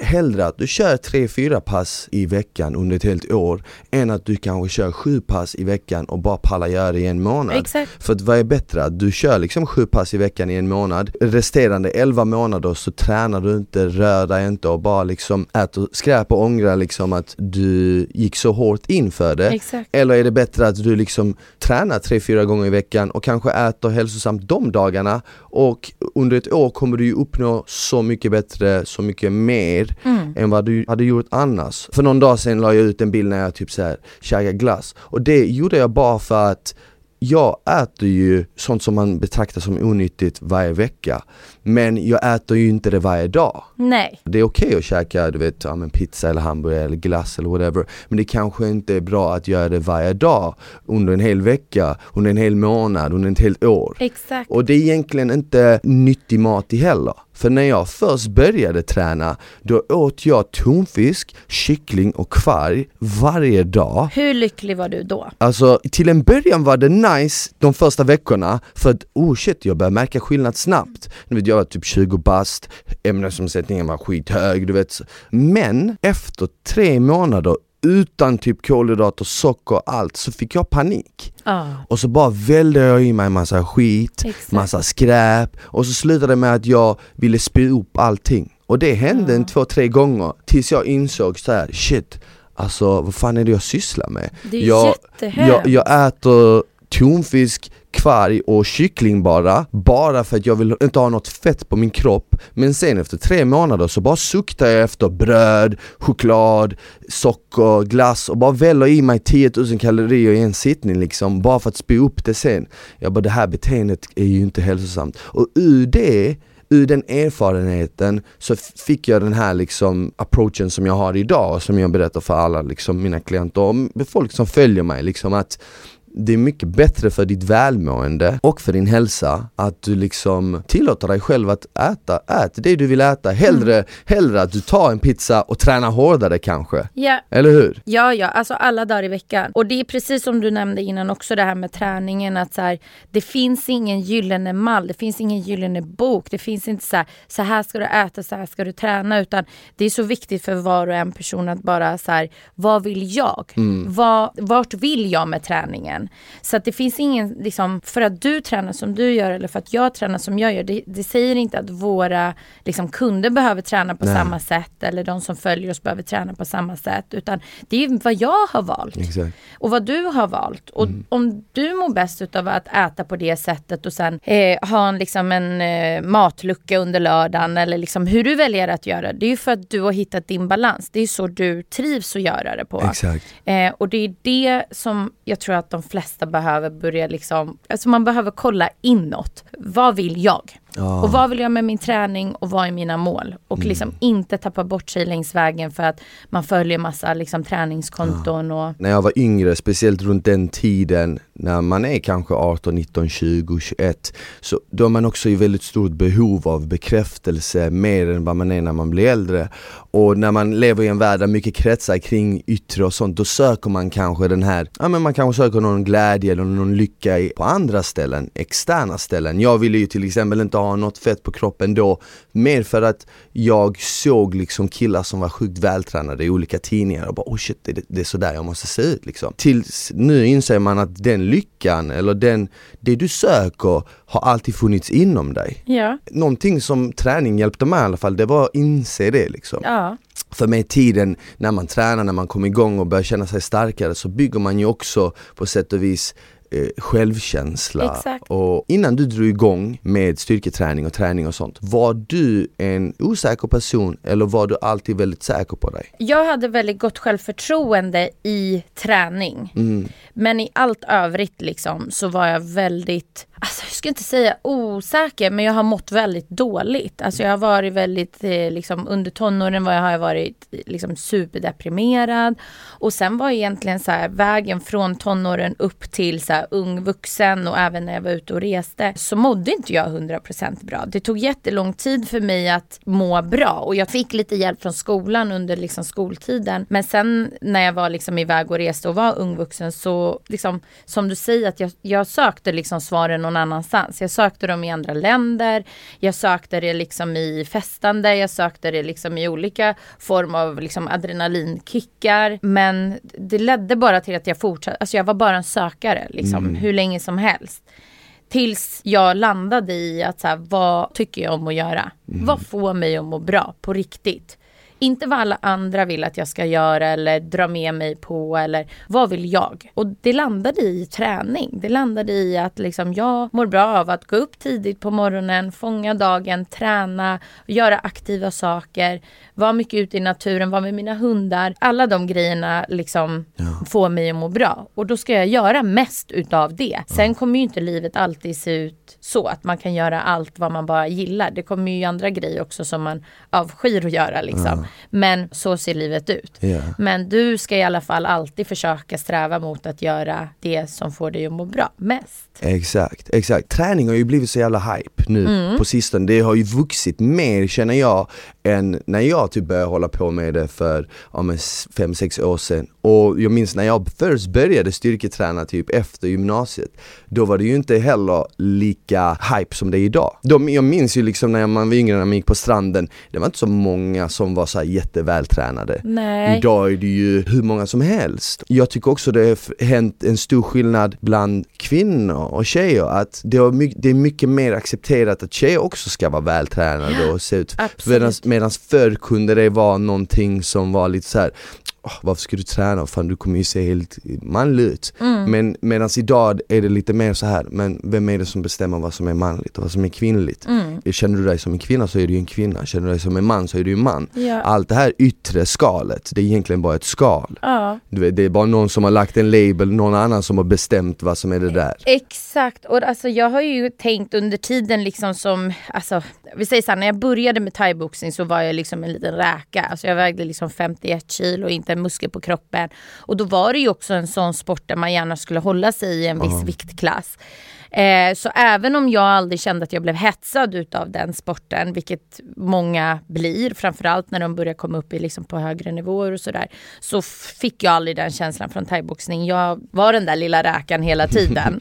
[SPEAKER 1] Hellre att du kör 3-4 pass i veckan under ett helt år än att du kanske kör 7 pass i veckan och bara pallar göra det i en månad.
[SPEAKER 2] Exakt.
[SPEAKER 1] För att vad är bättre? Att du kör liksom 7 pass i veckan i en månad Resterande 11 månader så tränar du inte, rör dig inte och bara liksom äter skräp och ångrar liksom att du gick så hårt in för det
[SPEAKER 2] Exakt.
[SPEAKER 1] Eller är det bättre att du liksom tränar 3-4 gånger i veckan och kanske äter hälsosamt de dagarna och under ett år kommer du ju uppnå så mycket bättre, så mycket mer mer än vad du hade gjort annars. För någon dag sedan la jag ut en bild när jag typ såhär käkade glass. Och det gjorde jag bara för att jag äter ju sånt som man betraktar som onyttigt varje vecka Men jag äter ju inte det varje dag
[SPEAKER 2] Nej.
[SPEAKER 1] Det är okej okay att käka du vet, ja, pizza eller hamburgare eller glass eller whatever Men det kanske inte är bra att göra det varje dag Under en hel vecka, under en hel månad, under ett helt år
[SPEAKER 2] Exakt.
[SPEAKER 1] Och det är egentligen inte nyttig mat i heller för när jag först började träna, då åt jag tonfisk, kyckling och kvarg varje dag.
[SPEAKER 2] Hur lycklig var du då?
[SPEAKER 1] Alltså till en början var det nice de första veckorna för att oh shit, jag började märka skillnad snabbt. Vet, jag var typ 20 bast, ämnesomsättningen var skithög, du vet. Men efter tre månader utan typ kolhydrater, socker, allt så fick jag panik.
[SPEAKER 2] Ah.
[SPEAKER 1] Och så bara välde jag i mig massa skit,
[SPEAKER 2] Exakt.
[SPEAKER 1] massa skräp och så slutade det med att jag ville spy upp allting. Och det hände en två, tre gånger tills jag insåg så här: shit, alltså vad fan är det jag sysslar med?
[SPEAKER 2] Det är
[SPEAKER 1] jag, jag, jag äter tonfisk, kvarg och kyckling bara, bara för att jag vill inte ha något fett på min kropp. Men sen efter tre månader så bara suktar jag efter bröd, choklad, socker, glass och bara väller i mig 10 000 kalorier i en sittning liksom, bara för att spy upp det sen. Jag bara det här beteendet är ju inte hälsosamt. Och ur det ur den erfarenheten så fick jag den här liksom approachen som jag har idag och som jag berättar för alla liksom mina klienter och folk som följer mig liksom att det är mycket bättre för ditt välmående och för din hälsa att du liksom tillåter dig själv att äta, ät det du vill äta. Hellre, mm. hellre att du tar en pizza och tränar hårdare kanske.
[SPEAKER 2] Ja.
[SPEAKER 1] Eller hur?
[SPEAKER 2] Ja, ja, alltså alla dagar i veckan. Och det är precis som du nämnde innan också det här med träningen att så här, det finns ingen gyllene mall, det finns ingen gyllene bok, det finns inte så här, så här ska du äta, så här ska du träna utan det är så viktigt för var och en person att bara så här, vad vill jag? Mm. Vad, vart vill jag med träningen? Så att det finns ingen, liksom, för att du tränar som du gör eller för att jag tränar som jag gör, det, det säger inte att våra liksom, kunder behöver träna på Nej. samma sätt eller de som följer oss behöver träna på samma sätt. Utan det är vad jag har valt.
[SPEAKER 1] Exakt.
[SPEAKER 2] Och vad du har valt. Och mm. om du mår bäst av att äta på det sättet och sen eh, ha en, liksom en eh, matlucka under lördagen eller liksom hur du väljer att göra. Det är ju för att du har hittat din balans. Det är så du trivs att göra det på. Eh, och det är det som jag tror att de flesta flesta behöver börja liksom, alltså man behöver kolla inåt. Vad vill jag? Oh. Och vad vill jag med min träning och vad är mina mål? Och mm. liksom inte tappa bort sig längs vägen för att man följer massa liksom träningskonton och...
[SPEAKER 1] När jag var yngre, speciellt runt den tiden när man är kanske 18, 19, 20, 21 så då är man också i väldigt stort behov av bekräftelse mer än vad man är när man blir äldre. Och när man lever i en värld där mycket kretsar kring yttre och sånt, då söker man kanske den här, ja men man kanske söker någon glädje eller någon lycka på andra ställen, externa ställen. Jag ville ju till exempel inte ha något fett på kroppen då, mer för att jag såg liksom killar som var sjukt vältränade i olika tidningar och bara oh shit, det, det är sådär jag måste se ut liksom. Tills nu inser man att den lyckan eller den, det du söker har alltid funnits inom dig.
[SPEAKER 2] Ja.
[SPEAKER 1] Någonting som träning hjälpte mig i alla fall, det var att inse det liksom.
[SPEAKER 2] Ja.
[SPEAKER 1] För med tiden när man tränar, när man kommer igång och börjar känna sig starkare så bygger man ju också på sätt och vis eh, självkänsla.
[SPEAKER 2] Exakt.
[SPEAKER 1] Och innan du drog igång med styrketräning och träning och sånt, var du en osäker person eller var du alltid väldigt säker på dig?
[SPEAKER 2] Jag hade väldigt gott självförtroende i träning.
[SPEAKER 1] Mm.
[SPEAKER 2] Men i allt övrigt liksom så var jag väldigt, alltså jag ska inte säga osäker, men jag har mått väldigt dåligt. Alltså jag har varit väldigt, eh, liksom under tonåren var jag, har jag varit eh, liksom superdeprimerad. Och sen var egentligen så här, vägen från tonåren upp till så här, ung vuxen och även när jag var ute och reste så mådde inte jag 100% bra. Det tog jättelång tid för mig att må bra och jag fick lite hjälp från skolan under liksom skoltiden. Men sen när jag var liksom iväg och reste och var ung vuxen så liksom som du säger att jag, jag sökte liksom svaren någon annanstans. Jag sökte dem i andra länder. Jag sökte det liksom i festande. Jag sökte det liksom i olika form av liksom adrenalinkickar. Men det ledde bara till att jag fortsatte. Alltså jag var bara en sökare liksom mm. hur länge som helst. Tills jag landade i att så här, vad tycker jag om att göra? Mm. Vad får mig att må bra på riktigt? Inte vad alla andra vill att jag ska göra eller dra med mig på eller vad vill jag? Och det landade i träning. Det landade i att liksom jag mår bra av att gå upp tidigt på morgonen, fånga dagen, träna, göra aktiva saker, vara mycket ute i naturen, vara med mina hundar. Alla de grejerna liksom ja. får mig att må bra. Och då ska jag göra mest utav det. Sen kommer ju inte livet alltid se ut så att man kan göra allt vad man bara gillar. Det kommer ju andra grejer också som man avskyr att göra liksom. Men så ser livet ut.
[SPEAKER 1] Ja.
[SPEAKER 2] Men du ska i alla fall alltid försöka sträva mot att göra det som får dig att må bra mest.
[SPEAKER 1] Exakt, exakt. Träning har ju blivit så jävla hype nu mm. på sistone. Det har ju vuxit mer känner jag än när jag typ började hålla på med det för ja, 5-6 år sedan. Och jag minns när jag först började styrketräna typ efter gymnasiet. Då var det ju inte heller lika hype som det är idag. De, jag minns ju liksom när man var yngre när man gick på stranden, det var inte så många som var så jättevältränade.
[SPEAKER 2] Nej.
[SPEAKER 1] Idag är det ju hur många som helst. Jag tycker också det har hänt en stor skillnad bland kvinnor och tjejer att det, mycket, det är mycket mer accepterat att tjejer också ska vara vältränade och se ut. Medan förr kunde det vara någonting som var lite så här, oh, varför ska du träna? Fan du kommer ju se helt manlig ut. Mm. Men medan idag är det lite mer så här, men vem är det som bestämmer vad som är manligt och vad som är kvinnligt? Mm. Känner du dig som en kvinna så är du ju en kvinna, känner du dig som en man så är du ju en man.
[SPEAKER 2] Ja.
[SPEAKER 1] Allt det här yttre skalet, det är egentligen bara ett skal.
[SPEAKER 2] Ja.
[SPEAKER 1] Vet, det är bara någon som har lagt en label, någon annan som har bestämt vad som är det där.
[SPEAKER 2] Exakt, och alltså jag har ju tänkt under tiden liksom som, alltså vi säger såhär, när jag började med thaiboxning så var jag liksom en liten räka. Alltså jag vägde liksom 51 kilo och inte en muskel på kroppen. Och då var det ju också en sån sport där man gärna skulle hålla sig i en viss uh -huh. viktklass. Eh, så även om jag aldrig kände att jag blev hetsad utav den sporten, vilket många blir, framförallt när de börjar komma upp i liksom på högre nivåer och sådär, så fick jag aldrig den känslan från thaiboxning. Jag var den där lilla räkan hela tiden.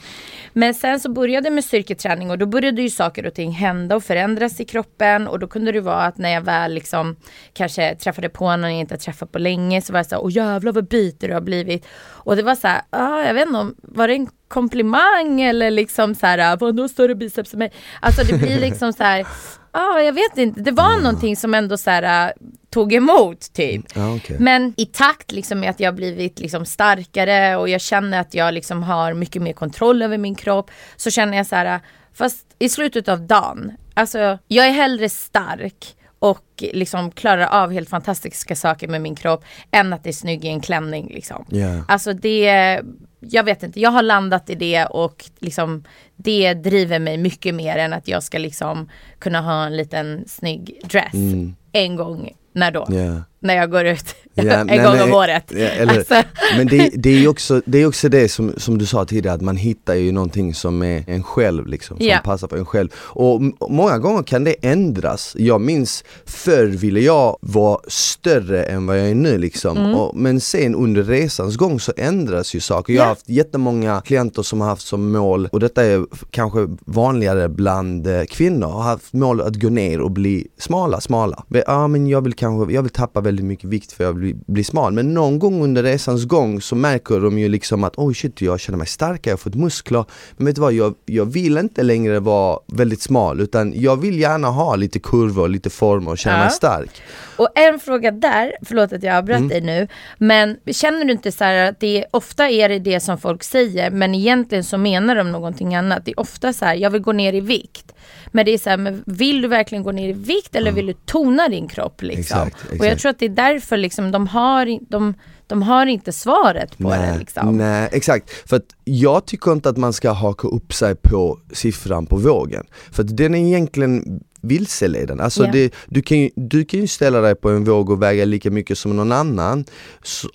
[SPEAKER 2] Men sen så började jag med styrketräning och då började ju saker och ting hända och förändras i kroppen och då kunde det vara att när jag väl liksom kanske träffade på någon jag inte träffat på länge så var jag så här, åh jävlar vad byter du har blivit. Och det var så här, ah, jag vet inte om, var det en komplimang eller liksom så här, vadå större biceps än mig? Alltså det blir liksom så här, ah, jag vet inte, det var mm. någonting som ändå så här, tog emot typ.
[SPEAKER 1] Ja, okay.
[SPEAKER 2] Men i takt liksom med att jag blivit liksom starkare och jag känner att jag liksom har mycket mer kontroll över min kropp så känner jag så här, fast i slutet av dagen, alltså jag är hellre stark och liksom klarar av helt fantastiska saker med min kropp än att det är snygg i en klänning liksom.
[SPEAKER 1] Yeah.
[SPEAKER 2] Alltså det, jag vet inte, jag har landat i det och liksom det driver mig mycket mer än att jag ska liksom kunna ha en liten snygg dress mm. en gång när då?
[SPEAKER 1] Yeah.
[SPEAKER 2] När jag går ut ja, en nej, gång om året.
[SPEAKER 1] Ja, eller, alltså. Men det, det, är också, det är också det som, som du sa tidigare, att man hittar ju någonting som är en själv liksom, som
[SPEAKER 2] ja.
[SPEAKER 1] passar för en själv. Och många gånger kan det ändras. Jag minns förr ville jag vara större än vad jag är nu liksom. Mm. Och, men sen under resans gång så ändras ju saker. Jag har haft jättemånga klienter som har haft som mål, och detta är kanske vanligare bland eh, kvinnor, har haft mål att gå ner och bli smala, smala. Ja men jag vill kanske, jag vill tappa väldigt mycket vikt för jag vill bli, bli smal. Men någon gång under resans gång så märker de ju liksom att oj shit, jag känner mig starkare, jag har fått muskler. Men vet du vad, jag, jag vill inte längre vara väldigt smal utan jag vill gärna ha lite kurvor, lite former och känna ja. mig stark.
[SPEAKER 2] Och en fråga där, förlåt att jag avbröt mm. dig nu, men känner du inte så att det ofta är det det som folk säger, men egentligen så menar de någonting annat. Det är ofta så här, jag vill gå ner i vikt. Men det är så här, men vill du verkligen gå ner i vikt eller mm. vill du tona din kropp liksom?
[SPEAKER 1] Exakt, exakt.
[SPEAKER 2] Och jag tror att det är därför liksom de har, de, de har inte svaret på
[SPEAKER 1] nej,
[SPEAKER 2] det liksom.
[SPEAKER 1] Nej, exakt. För att jag tycker inte att man ska haka upp sig på siffran på vågen. För att den är egentligen vilseledande. Alltså yeah. det, du, kan ju, du kan ju ställa dig på en våg och väga lika mycket som någon annan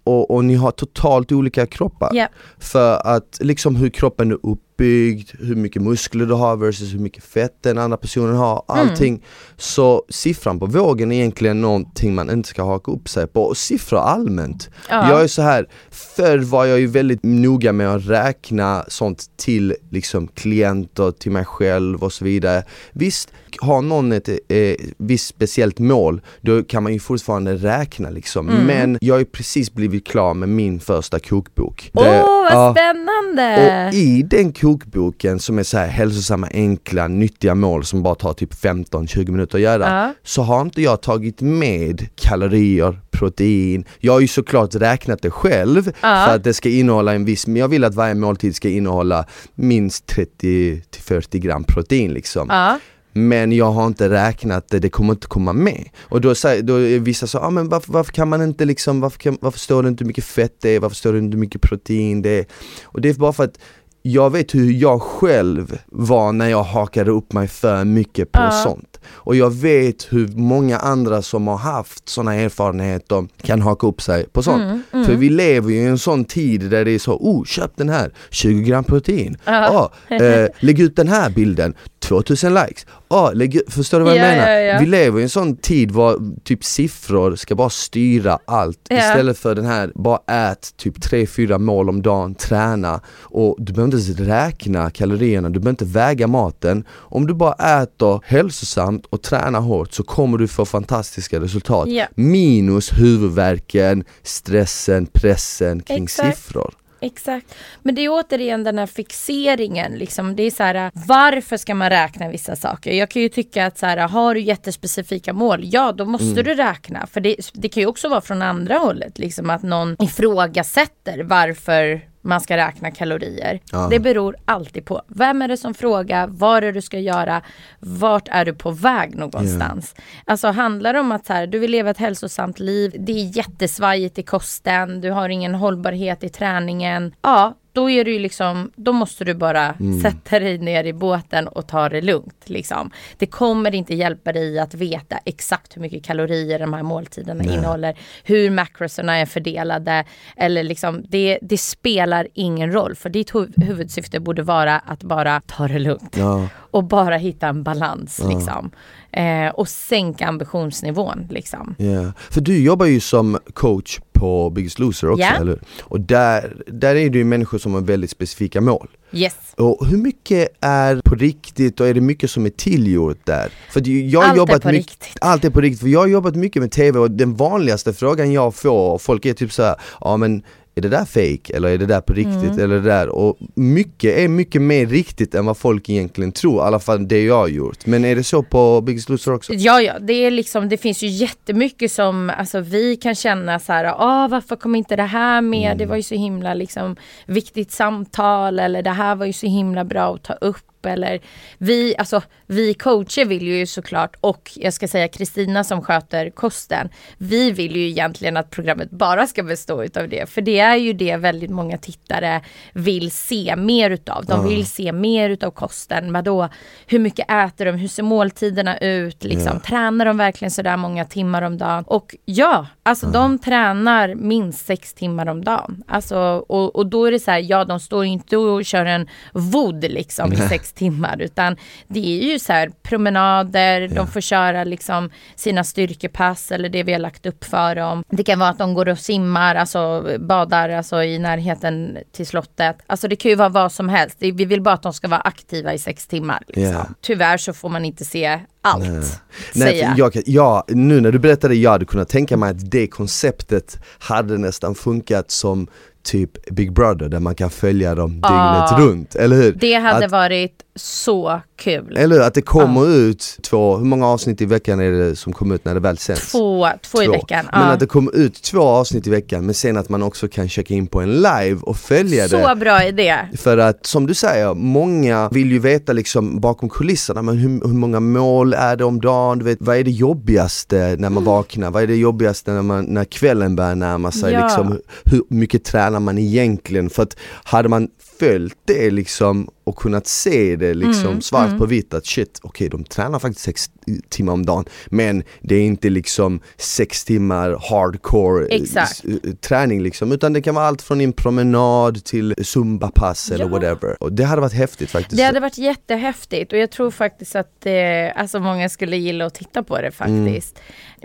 [SPEAKER 1] och, och ni har totalt olika kroppar.
[SPEAKER 2] Yeah.
[SPEAKER 1] För att liksom hur kroppen är upp uppbyggd, hur mycket muskler du har versus hur mycket fett den andra personen har, mm. allting. Mm. Så siffran på vågen är egentligen någonting man inte ska haka upp sig på. Och siffror allmänt. Ja. Jag är så här, förr var jag ju väldigt noga med att räkna sånt till liksom klienter, till mig själv och så vidare. Visst, har någon ett eh, visst speciellt mål, då kan man ju fortfarande räkna liksom. Mm. Men jag har ju precis blivit klar med min första kokbok.
[SPEAKER 2] Åh, oh, vad ja, spännande!
[SPEAKER 1] Och i den kokboken kokboken som är så här hälsosamma, enkla, nyttiga mål som bara tar typ 15-20 minuter att göra.
[SPEAKER 2] Ja.
[SPEAKER 1] Så har inte jag tagit med kalorier, protein. Jag har ju såklart räknat det själv
[SPEAKER 2] Ja.
[SPEAKER 1] för att det ska innehålla en viss, men jag vill att varje måltid ska innehålla minst 30-40 gram protein liksom.
[SPEAKER 2] Ja.
[SPEAKER 1] Men jag har inte räknat det, det kommer inte komma med. Och då, då är vissa så, ah, men varför, varför kan man inte liksom, varför, kan, varför står det inte hur mycket fett det är, varför står det inte hur mycket protein det är? Och det är bara för att jag vet hur jag själv var när jag hakade upp mig för mycket på
[SPEAKER 2] Ja.
[SPEAKER 1] sånt. Och jag vet hur många andra som har haft sådana erfarenheter kan haka upp sig på sånt.
[SPEAKER 2] Mm, mm.
[SPEAKER 1] För vi lever ju i en sån tid där det är så, oh köp den här, 20 gram protein.
[SPEAKER 2] Ja.
[SPEAKER 1] Ah, eh, lägg ut den här bilden, 2000 likes. Ah, lägg förstår du vad jag
[SPEAKER 2] Ja,
[SPEAKER 1] menar?
[SPEAKER 2] ja, ja.
[SPEAKER 1] Vi lever i en sån tid var typ siffror ska bara styra allt istället för den här, bara ät typ 3-4 mål om dagen, träna och du behöver inte ens räkna kalorierna, du behöver inte väga maten. Om du bara äter hälsosamt och tränar hårt så kommer du få fantastiska resultat. Minus huvudvärken, stressen, pressen kring
[SPEAKER 2] Exakt.
[SPEAKER 1] siffror.
[SPEAKER 2] Exakt. Men det är återigen den här fixeringen. Liksom. Det är så här, varför ska man räkna vissa saker? Jag kan ju tycka att så här, har du jättespecifika mål, ja då måste
[SPEAKER 1] Mm.
[SPEAKER 2] du räkna. För det, det kan ju också vara från andra hållet, liksom att någon ifrågasätter varför man ska räkna kalorier.
[SPEAKER 1] Ja.
[SPEAKER 2] Det beror alltid på vem är det som frågar, vad är det du ska göra, vart är du på väg någonstans. Alltså handlar det om att här, du vill leva ett hälsosamt liv, det är jättesvajigt i kosten, du har ingen hållbarhet i träningen. Ja, då är det ju liksom, då måste du bara sätta dig ner i båten och ta det lugnt. Liksom. Det kommer inte hjälpa dig att veta exakt hur mycket kalorier de här måltiderna innehåller, hur macrosarna är fördelade. Eller liksom, det, det spelar ingen roll, för ditt hu- huvudsyfte borde vara att bara ta det lugnt.
[SPEAKER 1] Ja.
[SPEAKER 2] Och bara hitta en balans liksom. Eh, och sänka ambitionsnivån liksom.
[SPEAKER 1] Ja, för du jobbar ju som coach på Biggest Loser också,
[SPEAKER 2] Ja.
[SPEAKER 1] eller hur? Och där, där är det ju människor som har väldigt specifika mål.
[SPEAKER 2] Yes.
[SPEAKER 1] Och hur mycket är på riktigt och är det mycket som är tillgjort där? För jag har
[SPEAKER 2] Allt är
[SPEAKER 1] jobbat
[SPEAKER 2] på
[SPEAKER 1] mycket,
[SPEAKER 2] riktigt.
[SPEAKER 1] Allt är på riktigt, för jag har jobbat mycket med TV och den vanligaste frågan jag får, folk är typ så här, ja men är det där fake eller är det där på riktigt
[SPEAKER 2] Mm.
[SPEAKER 1] eller det där? Och mycket är mycket mer riktigt än vad folk egentligen tror, i alla fall det jag har gjort. Men är det så på Biggest Loser också?
[SPEAKER 2] Ja, ja, det är liksom, det finns ju jättemycket som, alltså vi kan känna så här, ah, varför kom inte det här med?
[SPEAKER 1] Mm.
[SPEAKER 2] Det var ju så himla liksom viktigt samtal eller det här var ju så himla bra att ta upp. Eller vi, alltså vi coacher vill ju såklart och jag ska säga Kristina som sköter kosten. Vi vill ju egentligen att programmet bara ska bestå utav det. För det är ju det väldigt många tittare vill se mer utav. De vill se mer utav kosten. Men då, hur mycket äter de? Hur ser måltiderna ut? Liksom, Tränar de verkligen sådär många timmar om dagen? Och ja, alltså de tränar minst sex timmar om dagen. Alltså, och, och då är det så här, ja de står inte och kör en vod liksom i sex timmar. Utan det är ju så här promenader, de får köra liksom sina styrkepass eller det vi har lagt upp för dem. Det kan vara att de går och simmar, alltså badar alltså, i närheten till slottet. Alltså det kan ju vara vad som helst. Vi vill bara att de ska vara aktiva i sex timmar. Liksom.
[SPEAKER 1] Ja.
[SPEAKER 2] Tyvärr så får man inte se allt.
[SPEAKER 1] Nej, för jag, ja, nu när du berättade, jag hade kunnat tänka mig att det konceptet hade nästan funkat som typ Big Brother där man kan följa dem dygnet
[SPEAKER 2] Ja.
[SPEAKER 1] runt, eller hur?
[SPEAKER 2] Det hade
[SPEAKER 1] att,
[SPEAKER 2] varit så kul.
[SPEAKER 1] Eller hur? Att det kommer ut två, hur många avsnitt i veckan är det som kommer ut när det väl sänds?
[SPEAKER 2] Två, två, i veckan.
[SPEAKER 1] Men
[SPEAKER 2] Ja.
[SPEAKER 1] att det kommer ut två avsnitt i veckan men sen att man också kan checka in på en live och följa det
[SPEAKER 2] Så bra idé.
[SPEAKER 1] för att som du säger, många vill ju veta liksom bakom kulisserna, men hur, hur många mål är det om dagen? Du vet, vad är det jobbigaste när
[SPEAKER 2] Mm.
[SPEAKER 1] man vaknar? Vad är det jobbigaste när, man, när kvällen börjar närma sig?
[SPEAKER 2] Ja.
[SPEAKER 1] Liksom, hur, hur mycket tränar man egentligen? För att hade man följt det liksom och kunnat se det liksom
[SPEAKER 2] Mm,
[SPEAKER 1] svart på vitt att shit, okej de tränar faktiskt sex timmar om dagen men det är inte liksom sex timmar hardcore eh,
[SPEAKER 2] Exakt.
[SPEAKER 1] eh, träning liksom utan det kan vara allt från en promenad till zumbapass eller
[SPEAKER 2] Ja.
[SPEAKER 1] whatever. Och det hade varit häftigt faktiskt.
[SPEAKER 2] Det hade varit jättehäftigt och jag tror faktiskt att eh, alltså många skulle gilla att titta på det faktiskt.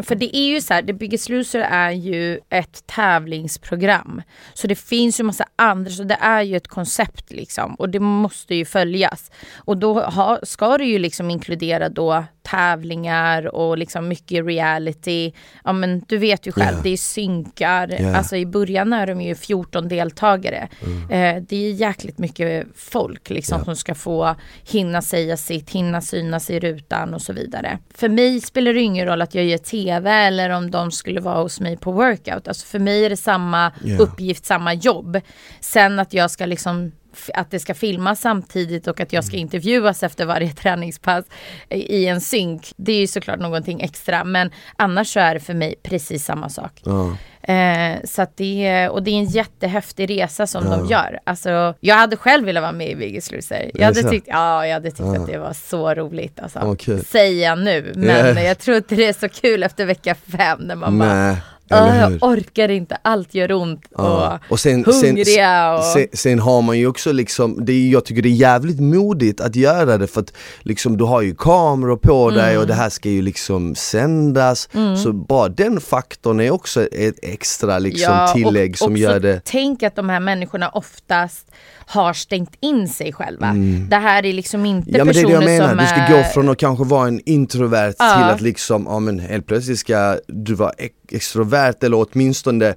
[SPEAKER 2] För det är ju så här, The Biggest Loser är ju ett tävlingsprogram. Så det finns ju massa andra, så det är ju ett koncept liksom och det måste ju följas. Och då ha, ska det ju liksom inkludera då tävlingar och liksom mycket reality. Ja men du vet ju själv,
[SPEAKER 1] Ja.
[SPEAKER 2] det är synkar.
[SPEAKER 1] Ja.
[SPEAKER 2] Alltså i början är de ju 14 deltagare. Eh, det är jäkligt mycket folk liksom
[SPEAKER 1] Ja.
[SPEAKER 2] som ska få hinna säga sitt, hinna synas i rutan och så vidare. För mig spelar det ingen roll att jag gör TV eller om de skulle vara hos mig på workout. Alltså för mig är det samma uppgift, samma jobb. Sen att jag ska liksom att det ska filmas samtidigt och att jag
[SPEAKER 1] Mm.
[SPEAKER 2] ska intervjuas efter varje träningspass i en synk. Det är ju såklart någonting extra men annars så är det för mig precis samma sak.
[SPEAKER 1] Ja.
[SPEAKER 2] Eh, så det och det är en jättehäftig resa som de
[SPEAKER 1] Ja.
[SPEAKER 2] gör. Alltså, jag hade själv velat vara med i Biggest Loser. Jag hade tyckt, ja, jag hade tyckt
[SPEAKER 1] Ja.
[SPEAKER 2] att det var så roligt. Alltså.
[SPEAKER 1] Kul.
[SPEAKER 2] Säger jag nu, men
[SPEAKER 1] Ja.
[SPEAKER 2] jag tror inte det är så kul efter vecka fem när man bara,
[SPEAKER 1] Nej,
[SPEAKER 2] "Åh,
[SPEAKER 1] eller
[SPEAKER 2] jag orkar inte, allt gör ont
[SPEAKER 1] Ja.
[SPEAKER 2] och,
[SPEAKER 1] sen,
[SPEAKER 2] hungriga och...
[SPEAKER 1] sen, sen har man ju också liksom, det är, jag tycker det är jävligt modigt att göra det för att liksom du har ju kameror på dig
[SPEAKER 2] Mm.
[SPEAKER 1] och det här ska ju liksom sändas Så bara den faktorn är också ett extra liksom tillägg
[SPEAKER 2] och
[SPEAKER 1] som
[SPEAKER 2] också
[SPEAKER 1] gör det
[SPEAKER 2] Tänk att de här människorna oftast har stängt in sig själva. Det här är liksom inte
[SPEAKER 1] Mm. Ja men det är det
[SPEAKER 2] personer
[SPEAKER 1] jag menar,
[SPEAKER 2] som
[SPEAKER 1] du ska gå från att kanske vara en introvert
[SPEAKER 2] Ja.
[SPEAKER 1] till att liksom, ja men helt plötsligt ska du vara ex- extrovert eller åtminstone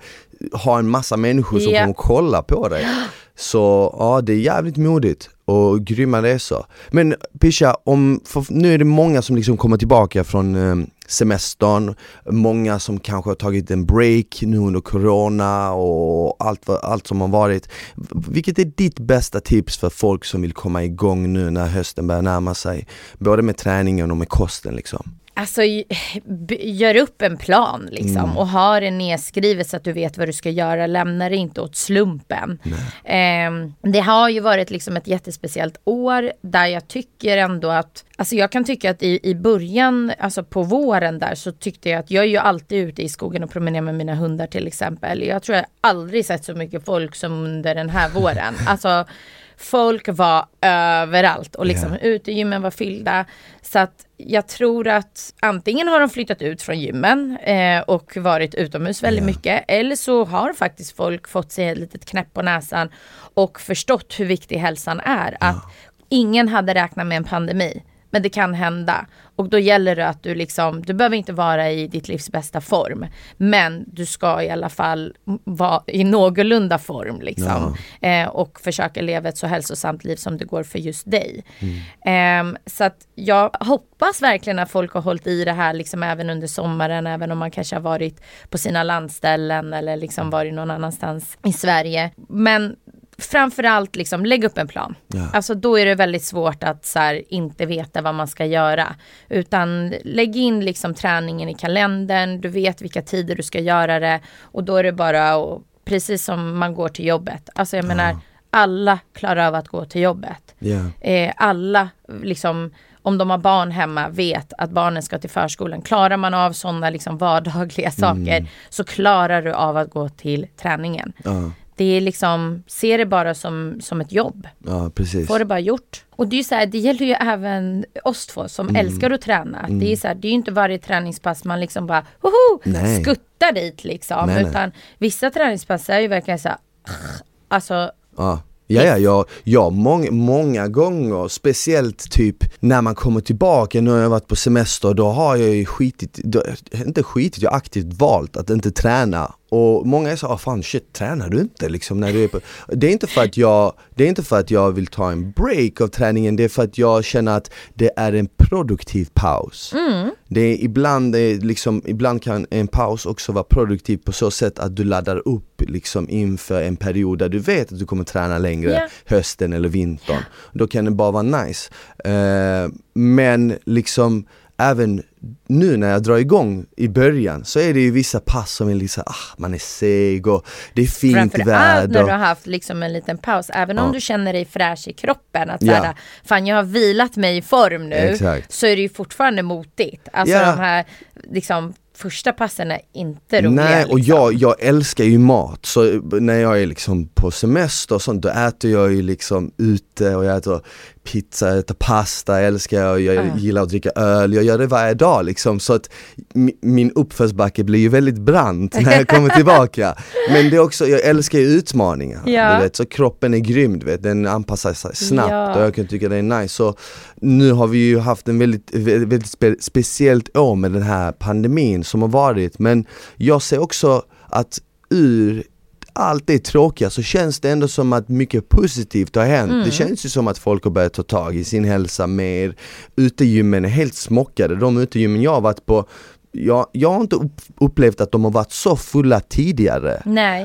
[SPEAKER 1] ha en massa människor som
[SPEAKER 2] Ja.
[SPEAKER 1] kommer kolla på dig. Så ja, det är jävligt modigt och grymma resor. Men Pisha, om, nu är det många som liksom kommer tillbaka från eh, semestern, många som kanske har tagit en break nu under corona och allt, allt som har varit. Vilket är ditt bästa tips för folk som vill komma igång nu när hösten börjar närma sig? Både med träningen och med kosten liksom.
[SPEAKER 2] Alltså gör upp en plan liksom
[SPEAKER 1] Mm.
[SPEAKER 2] och ha det nedskrivet så att du vet vad du ska göra. Lämna det inte åt slumpen. Ehm, det har ju varit liksom ett jättespeciellt år där jag tycker ändå att, alltså jag kan tycka att i, i början, alltså på våren där så tyckte jag att jag är ju alltid ute i skogen och promenerar med mina hundar till exempel. Jag tror jag aldrig sett så mycket folk som under den här våren. Alltså folk var överallt och liksom
[SPEAKER 1] Ja.
[SPEAKER 2] utegymmen var fyllda. Så att jag tror att antingen har de flyttat ut från gymmen eh, och varit utomhus väldigt
[SPEAKER 1] Ja.
[SPEAKER 2] mycket. Eller så har faktiskt folk fått sig ett litet knäpp på näsan och förstått hur viktig hälsan är. Att ingen hade räknat med en pandemi. Men det kan hända. Och då gäller det att du liksom, du behöver inte vara i ditt livs bästa form. Men du ska i alla fall vara i någorlunda form liksom. Eh, och försöka leva ett så hälsosamt liv som det går för just dig. Ehm, så att jag hoppas verkligen att folk har hållit i det här liksom även under sommaren, även om man kanske har varit på sina landställen eller liksom varit någon annanstans i Sverige. Men framförallt liksom lägg upp en plan.
[SPEAKER 1] Ja.
[SPEAKER 2] Alltså då är det väldigt svårt att så här, inte veta vad man ska göra. Utan lägg in liksom träningen i kalendern, du vet vilka tider du ska göra det och då är det bara att, precis som man går till jobbet. Alltså jag menar, alla klarar av att gå till jobbet.
[SPEAKER 1] Ja.
[SPEAKER 2] Eh, alla, liksom, om de har barn hemma, vet att barnen ska till förskolan. Klarar man av sådana liksom vardagliga saker så klarar du av att gå till träningen.
[SPEAKER 1] Ja,
[SPEAKER 2] Det är liksom, se det bara som, som ett jobb.
[SPEAKER 1] ja precis.
[SPEAKER 2] Få det bara gjort. Och det är ju så här, det gäller ju även oss två
[SPEAKER 1] Mm.
[SPEAKER 2] som älskar att träna. Det är så här, det är ju inte varje träningspass man liksom bara hoho,
[SPEAKER 1] Nej.
[SPEAKER 2] skuttar dit liksom.
[SPEAKER 1] Nej, nej.
[SPEAKER 2] utan vissa träningspass är ju verkligen så här, alltså
[SPEAKER 1] Ja. Ja, ja, ja, ja många, många gånger, speciellt typ när man kommer tillbaka, nu har jag varit på semester, då har jag ju skitit, då, inte skitit, jag har aktivt valt att inte träna. Och många är så, ah, fan shit, tränar du inte? Liksom när du är på... Det är inte för att jag, det är inte för att jag vill ta en break av träningen, det är för att jag känner att det är en produktiv paus. Det är ibland, det är liksom, ibland kan en paus också vara produktiv på så sätt att du laddar upp liksom inför en period där du vet att du kommer träna längre
[SPEAKER 2] Ja.
[SPEAKER 1] hösten eller vintern. Då kan det bara vara nice. Eh, men liksom även nu när jag drar igång i början så är det ju vissa pass som är liksom, ah, man är seg och det är fint
[SPEAKER 2] Framförallt
[SPEAKER 1] väder.
[SPEAKER 2] när du har haft liksom en liten paus, även om
[SPEAKER 1] Ja.
[SPEAKER 2] du känner dig fräsch i kroppen, att
[SPEAKER 1] Ja.
[SPEAKER 2] såhär, fan jag har vilat mig i form nu,
[SPEAKER 1] Exakt.
[SPEAKER 2] så är det ju fortfarande motigt. Alltså
[SPEAKER 1] Ja.
[SPEAKER 2] de här liksom, första passen är inte roliga.
[SPEAKER 1] Nej, och
[SPEAKER 2] liksom.
[SPEAKER 1] jag, jag älskar ju mat, så när jag är liksom på semester och sånt, då äter jag ju liksom ute och jag äter pizza, äter pasta, jag älskar jag, jag
[SPEAKER 2] Ja.
[SPEAKER 1] gillar att dricka öl, jag gör det varje dag liksom så att mi- min uppförsbacke blir ju väldigt brant när jag kommer tillbaka. Men det är också, jag älskar ju utmaningar,
[SPEAKER 2] Ja.
[SPEAKER 1] du vet, så kroppen är grym, du vet, den anpassar sig snabbt
[SPEAKER 2] Ja.
[SPEAKER 1] och jag kan tycka det är nice. Så nu har vi ju haft en väldigt, väldigt, väldigt spe, speciellt år med den här pandemin som har varit men jag ser också att ur allt det tråkiga så känns det ändå som att mycket positivt har hänt.
[SPEAKER 2] Mm.
[SPEAKER 1] Det känns ju som att folk har börjat ta tag i sin hälsa mer. Utegymmen är helt smockade. De utegymmen jag har varit på, jag, jag har inte upp, upplevt att de har varit så fulla tidigare.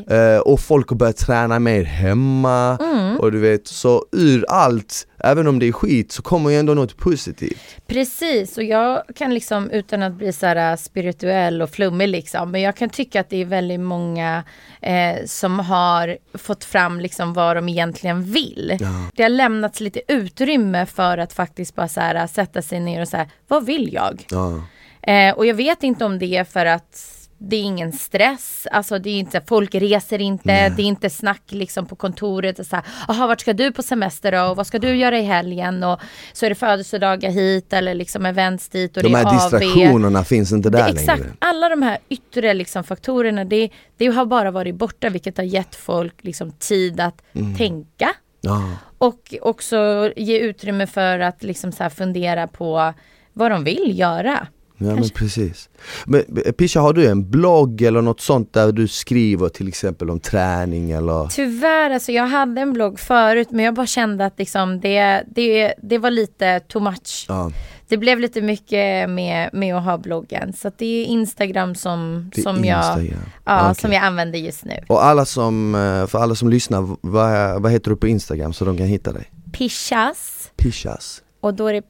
[SPEAKER 1] Eh, och folk har börjat träna mer hemma
[SPEAKER 2] Mm.
[SPEAKER 1] och du vet, så ur allt, även om det är skit så kommer ju ändå något positivt.
[SPEAKER 2] Precis, och jag kan liksom utan att bli så här äh, spirituell och flummig liksom, men jag kan tycka att det är väldigt många eh, som har fått fram liksom vad de egentligen vill.
[SPEAKER 1] Ja.
[SPEAKER 2] Det har lämnats lite utrymme för att faktiskt bara så här, äh, sätta sig ner och säga, vad vill jag?
[SPEAKER 1] Ja.
[SPEAKER 2] Eh, och jag vet inte om det är för att det är ingen stress, alltså det är inte, folk reser inte,
[SPEAKER 1] Nej.
[SPEAKER 2] det är inte snack liksom på kontoret. och Så här, Jaha, vart ska du på semester då? Och vad ska du göra i helgen? Och så är det födelsedagar hit eller liksom events dit och
[SPEAKER 1] De
[SPEAKER 2] det är
[SPEAKER 1] här
[SPEAKER 2] AV.
[SPEAKER 1] distraktionerna finns inte
[SPEAKER 2] Det,
[SPEAKER 1] där
[SPEAKER 2] exakt,
[SPEAKER 1] längre.
[SPEAKER 2] alla de här yttre liksom, faktorerna, det, det har bara varit borta vilket har gett folk liksom, tid att
[SPEAKER 1] Mm.
[SPEAKER 2] tänka.
[SPEAKER 1] Ja.
[SPEAKER 2] Och också ge utrymme för att liksom, så här, fundera på vad de vill göra.
[SPEAKER 1] Ja men
[SPEAKER 2] Kanske.
[SPEAKER 1] precis. Men eh, Pisha, har du en blogg eller något sånt där du skriver till exempel om träning eller?
[SPEAKER 2] Tyvärr, alltså jag hade en blogg förut men jag bara kände att liksom det, det, det var lite too much.
[SPEAKER 1] Ja,
[SPEAKER 2] Det blev lite mycket med, med att ha bloggen. Så det är Instagram som,
[SPEAKER 1] är
[SPEAKER 2] som, jag,
[SPEAKER 1] Instagram.
[SPEAKER 2] ja,
[SPEAKER 1] Okej.
[SPEAKER 2] som jag använder just nu.
[SPEAKER 1] Och alla som, eh, för alla som lyssnar, vad, vad heter du på Instagram så de kan hitta dig?
[SPEAKER 2] Pishas
[SPEAKER 1] Pishas.
[SPEAKER 2] och då är det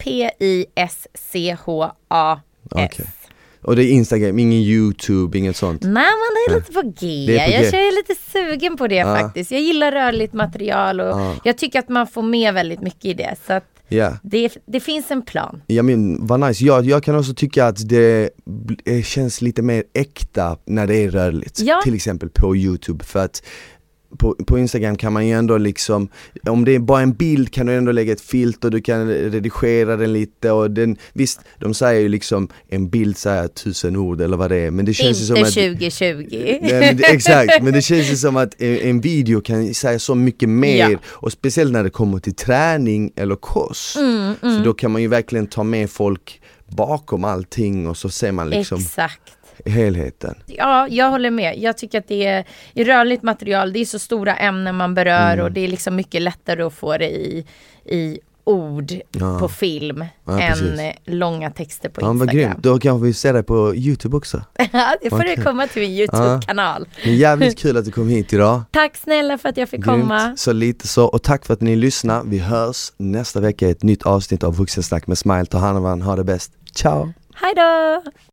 [SPEAKER 2] P-I-S-C-H-A-S.
[SPEAKER 1] Okej. Och det är Instagram, ingen YouTube, inget sånt?
[SPEAKER 2] Nej det är lite på G.
[SPEAKER 1] På G.
[SPEAKER 2] Jag är lite sugen på det
[SPEAKER 1] Ja.
[SPEAKER 2] faktiskt. Jag gillar rörligt material och
[SPEAKER 1] Ja.
[SPEAKER 2] jag tycker att man får med väldigt mycket i det. Så att
[SPEAKER 1] Ja.
[SPEAKER 2] det, det finns en plan.
[SPEAKER 1] Ja men vad nice, jag, jag kan också tycka att det eh, känns lite mer äkta när det är rörligt, till exempel på youtube för att på, på instagram kan man ju ändå liksom, om det är bara en bild kan du ändå lägga ett filter, du kan redigera den lite och den, visst de säger ju liksom en bild säger tusen ord eller vad det är men det känns ju som
[SPEAKER 2] Inte
[SPEAKER 1] att
[SPEAKER 2] 2020.
[SPEAKER 1] Nej, men exakt, men det känns ju som att en, en video kan säga så mycket mer
[SPEAKER 2] Ja.
[SPEAKER 1] och speciellt när det kommer till träning eller kost.
[SPEAKER 2] Mm,
[SPEAKER 1] Så då kan man ju verkligen ta med folk bakom allting och så ser man liksom
[SPEAKER 2] Exakt.
[SPEAKER 1] Helheten.
[SPEAKER 2] Ja, jag håller med. Jag tycker att det är i rörligt material, det är så stora ämnen man berör
[SPEAKER 1] Mm.
[SPEAKER 2] och det är liksom mycket lättare att få det i, i ord
[SPEAKER 1] Ja.
[SPEAKER 2] på film
[SPEAKER 1] Ja,
[SPEAKER 2] än
[SPEAKER 1] precis.
[SPEAKER 2] långa texter på
[SPEAKER 1] Ja, vad
[SPEAKER 2] Instagram.
[SPEAKER 1] grymt, då kanske vi ser dig på youtube också.
[SPEAKER 2] Ja, det får
[SPEAKER 1] Okej.
[SPEAKER 2] du komma till min YouTube-kanal.
[SPEAKER 1] Men jävligt kul att du kom hit idag.
[SPEAKER 2] Tack snälla för att jag fick komma.
[SPEAKER 1] Grymt, så lite så, och tack för att ni lyssnar. Vi hörs nästa vecka i ett nytt avsnitt av Vuxensnack med Smile. Ta hand om varandra, ha det bäst. Ciao!
[SPEAKER 2] Hej då!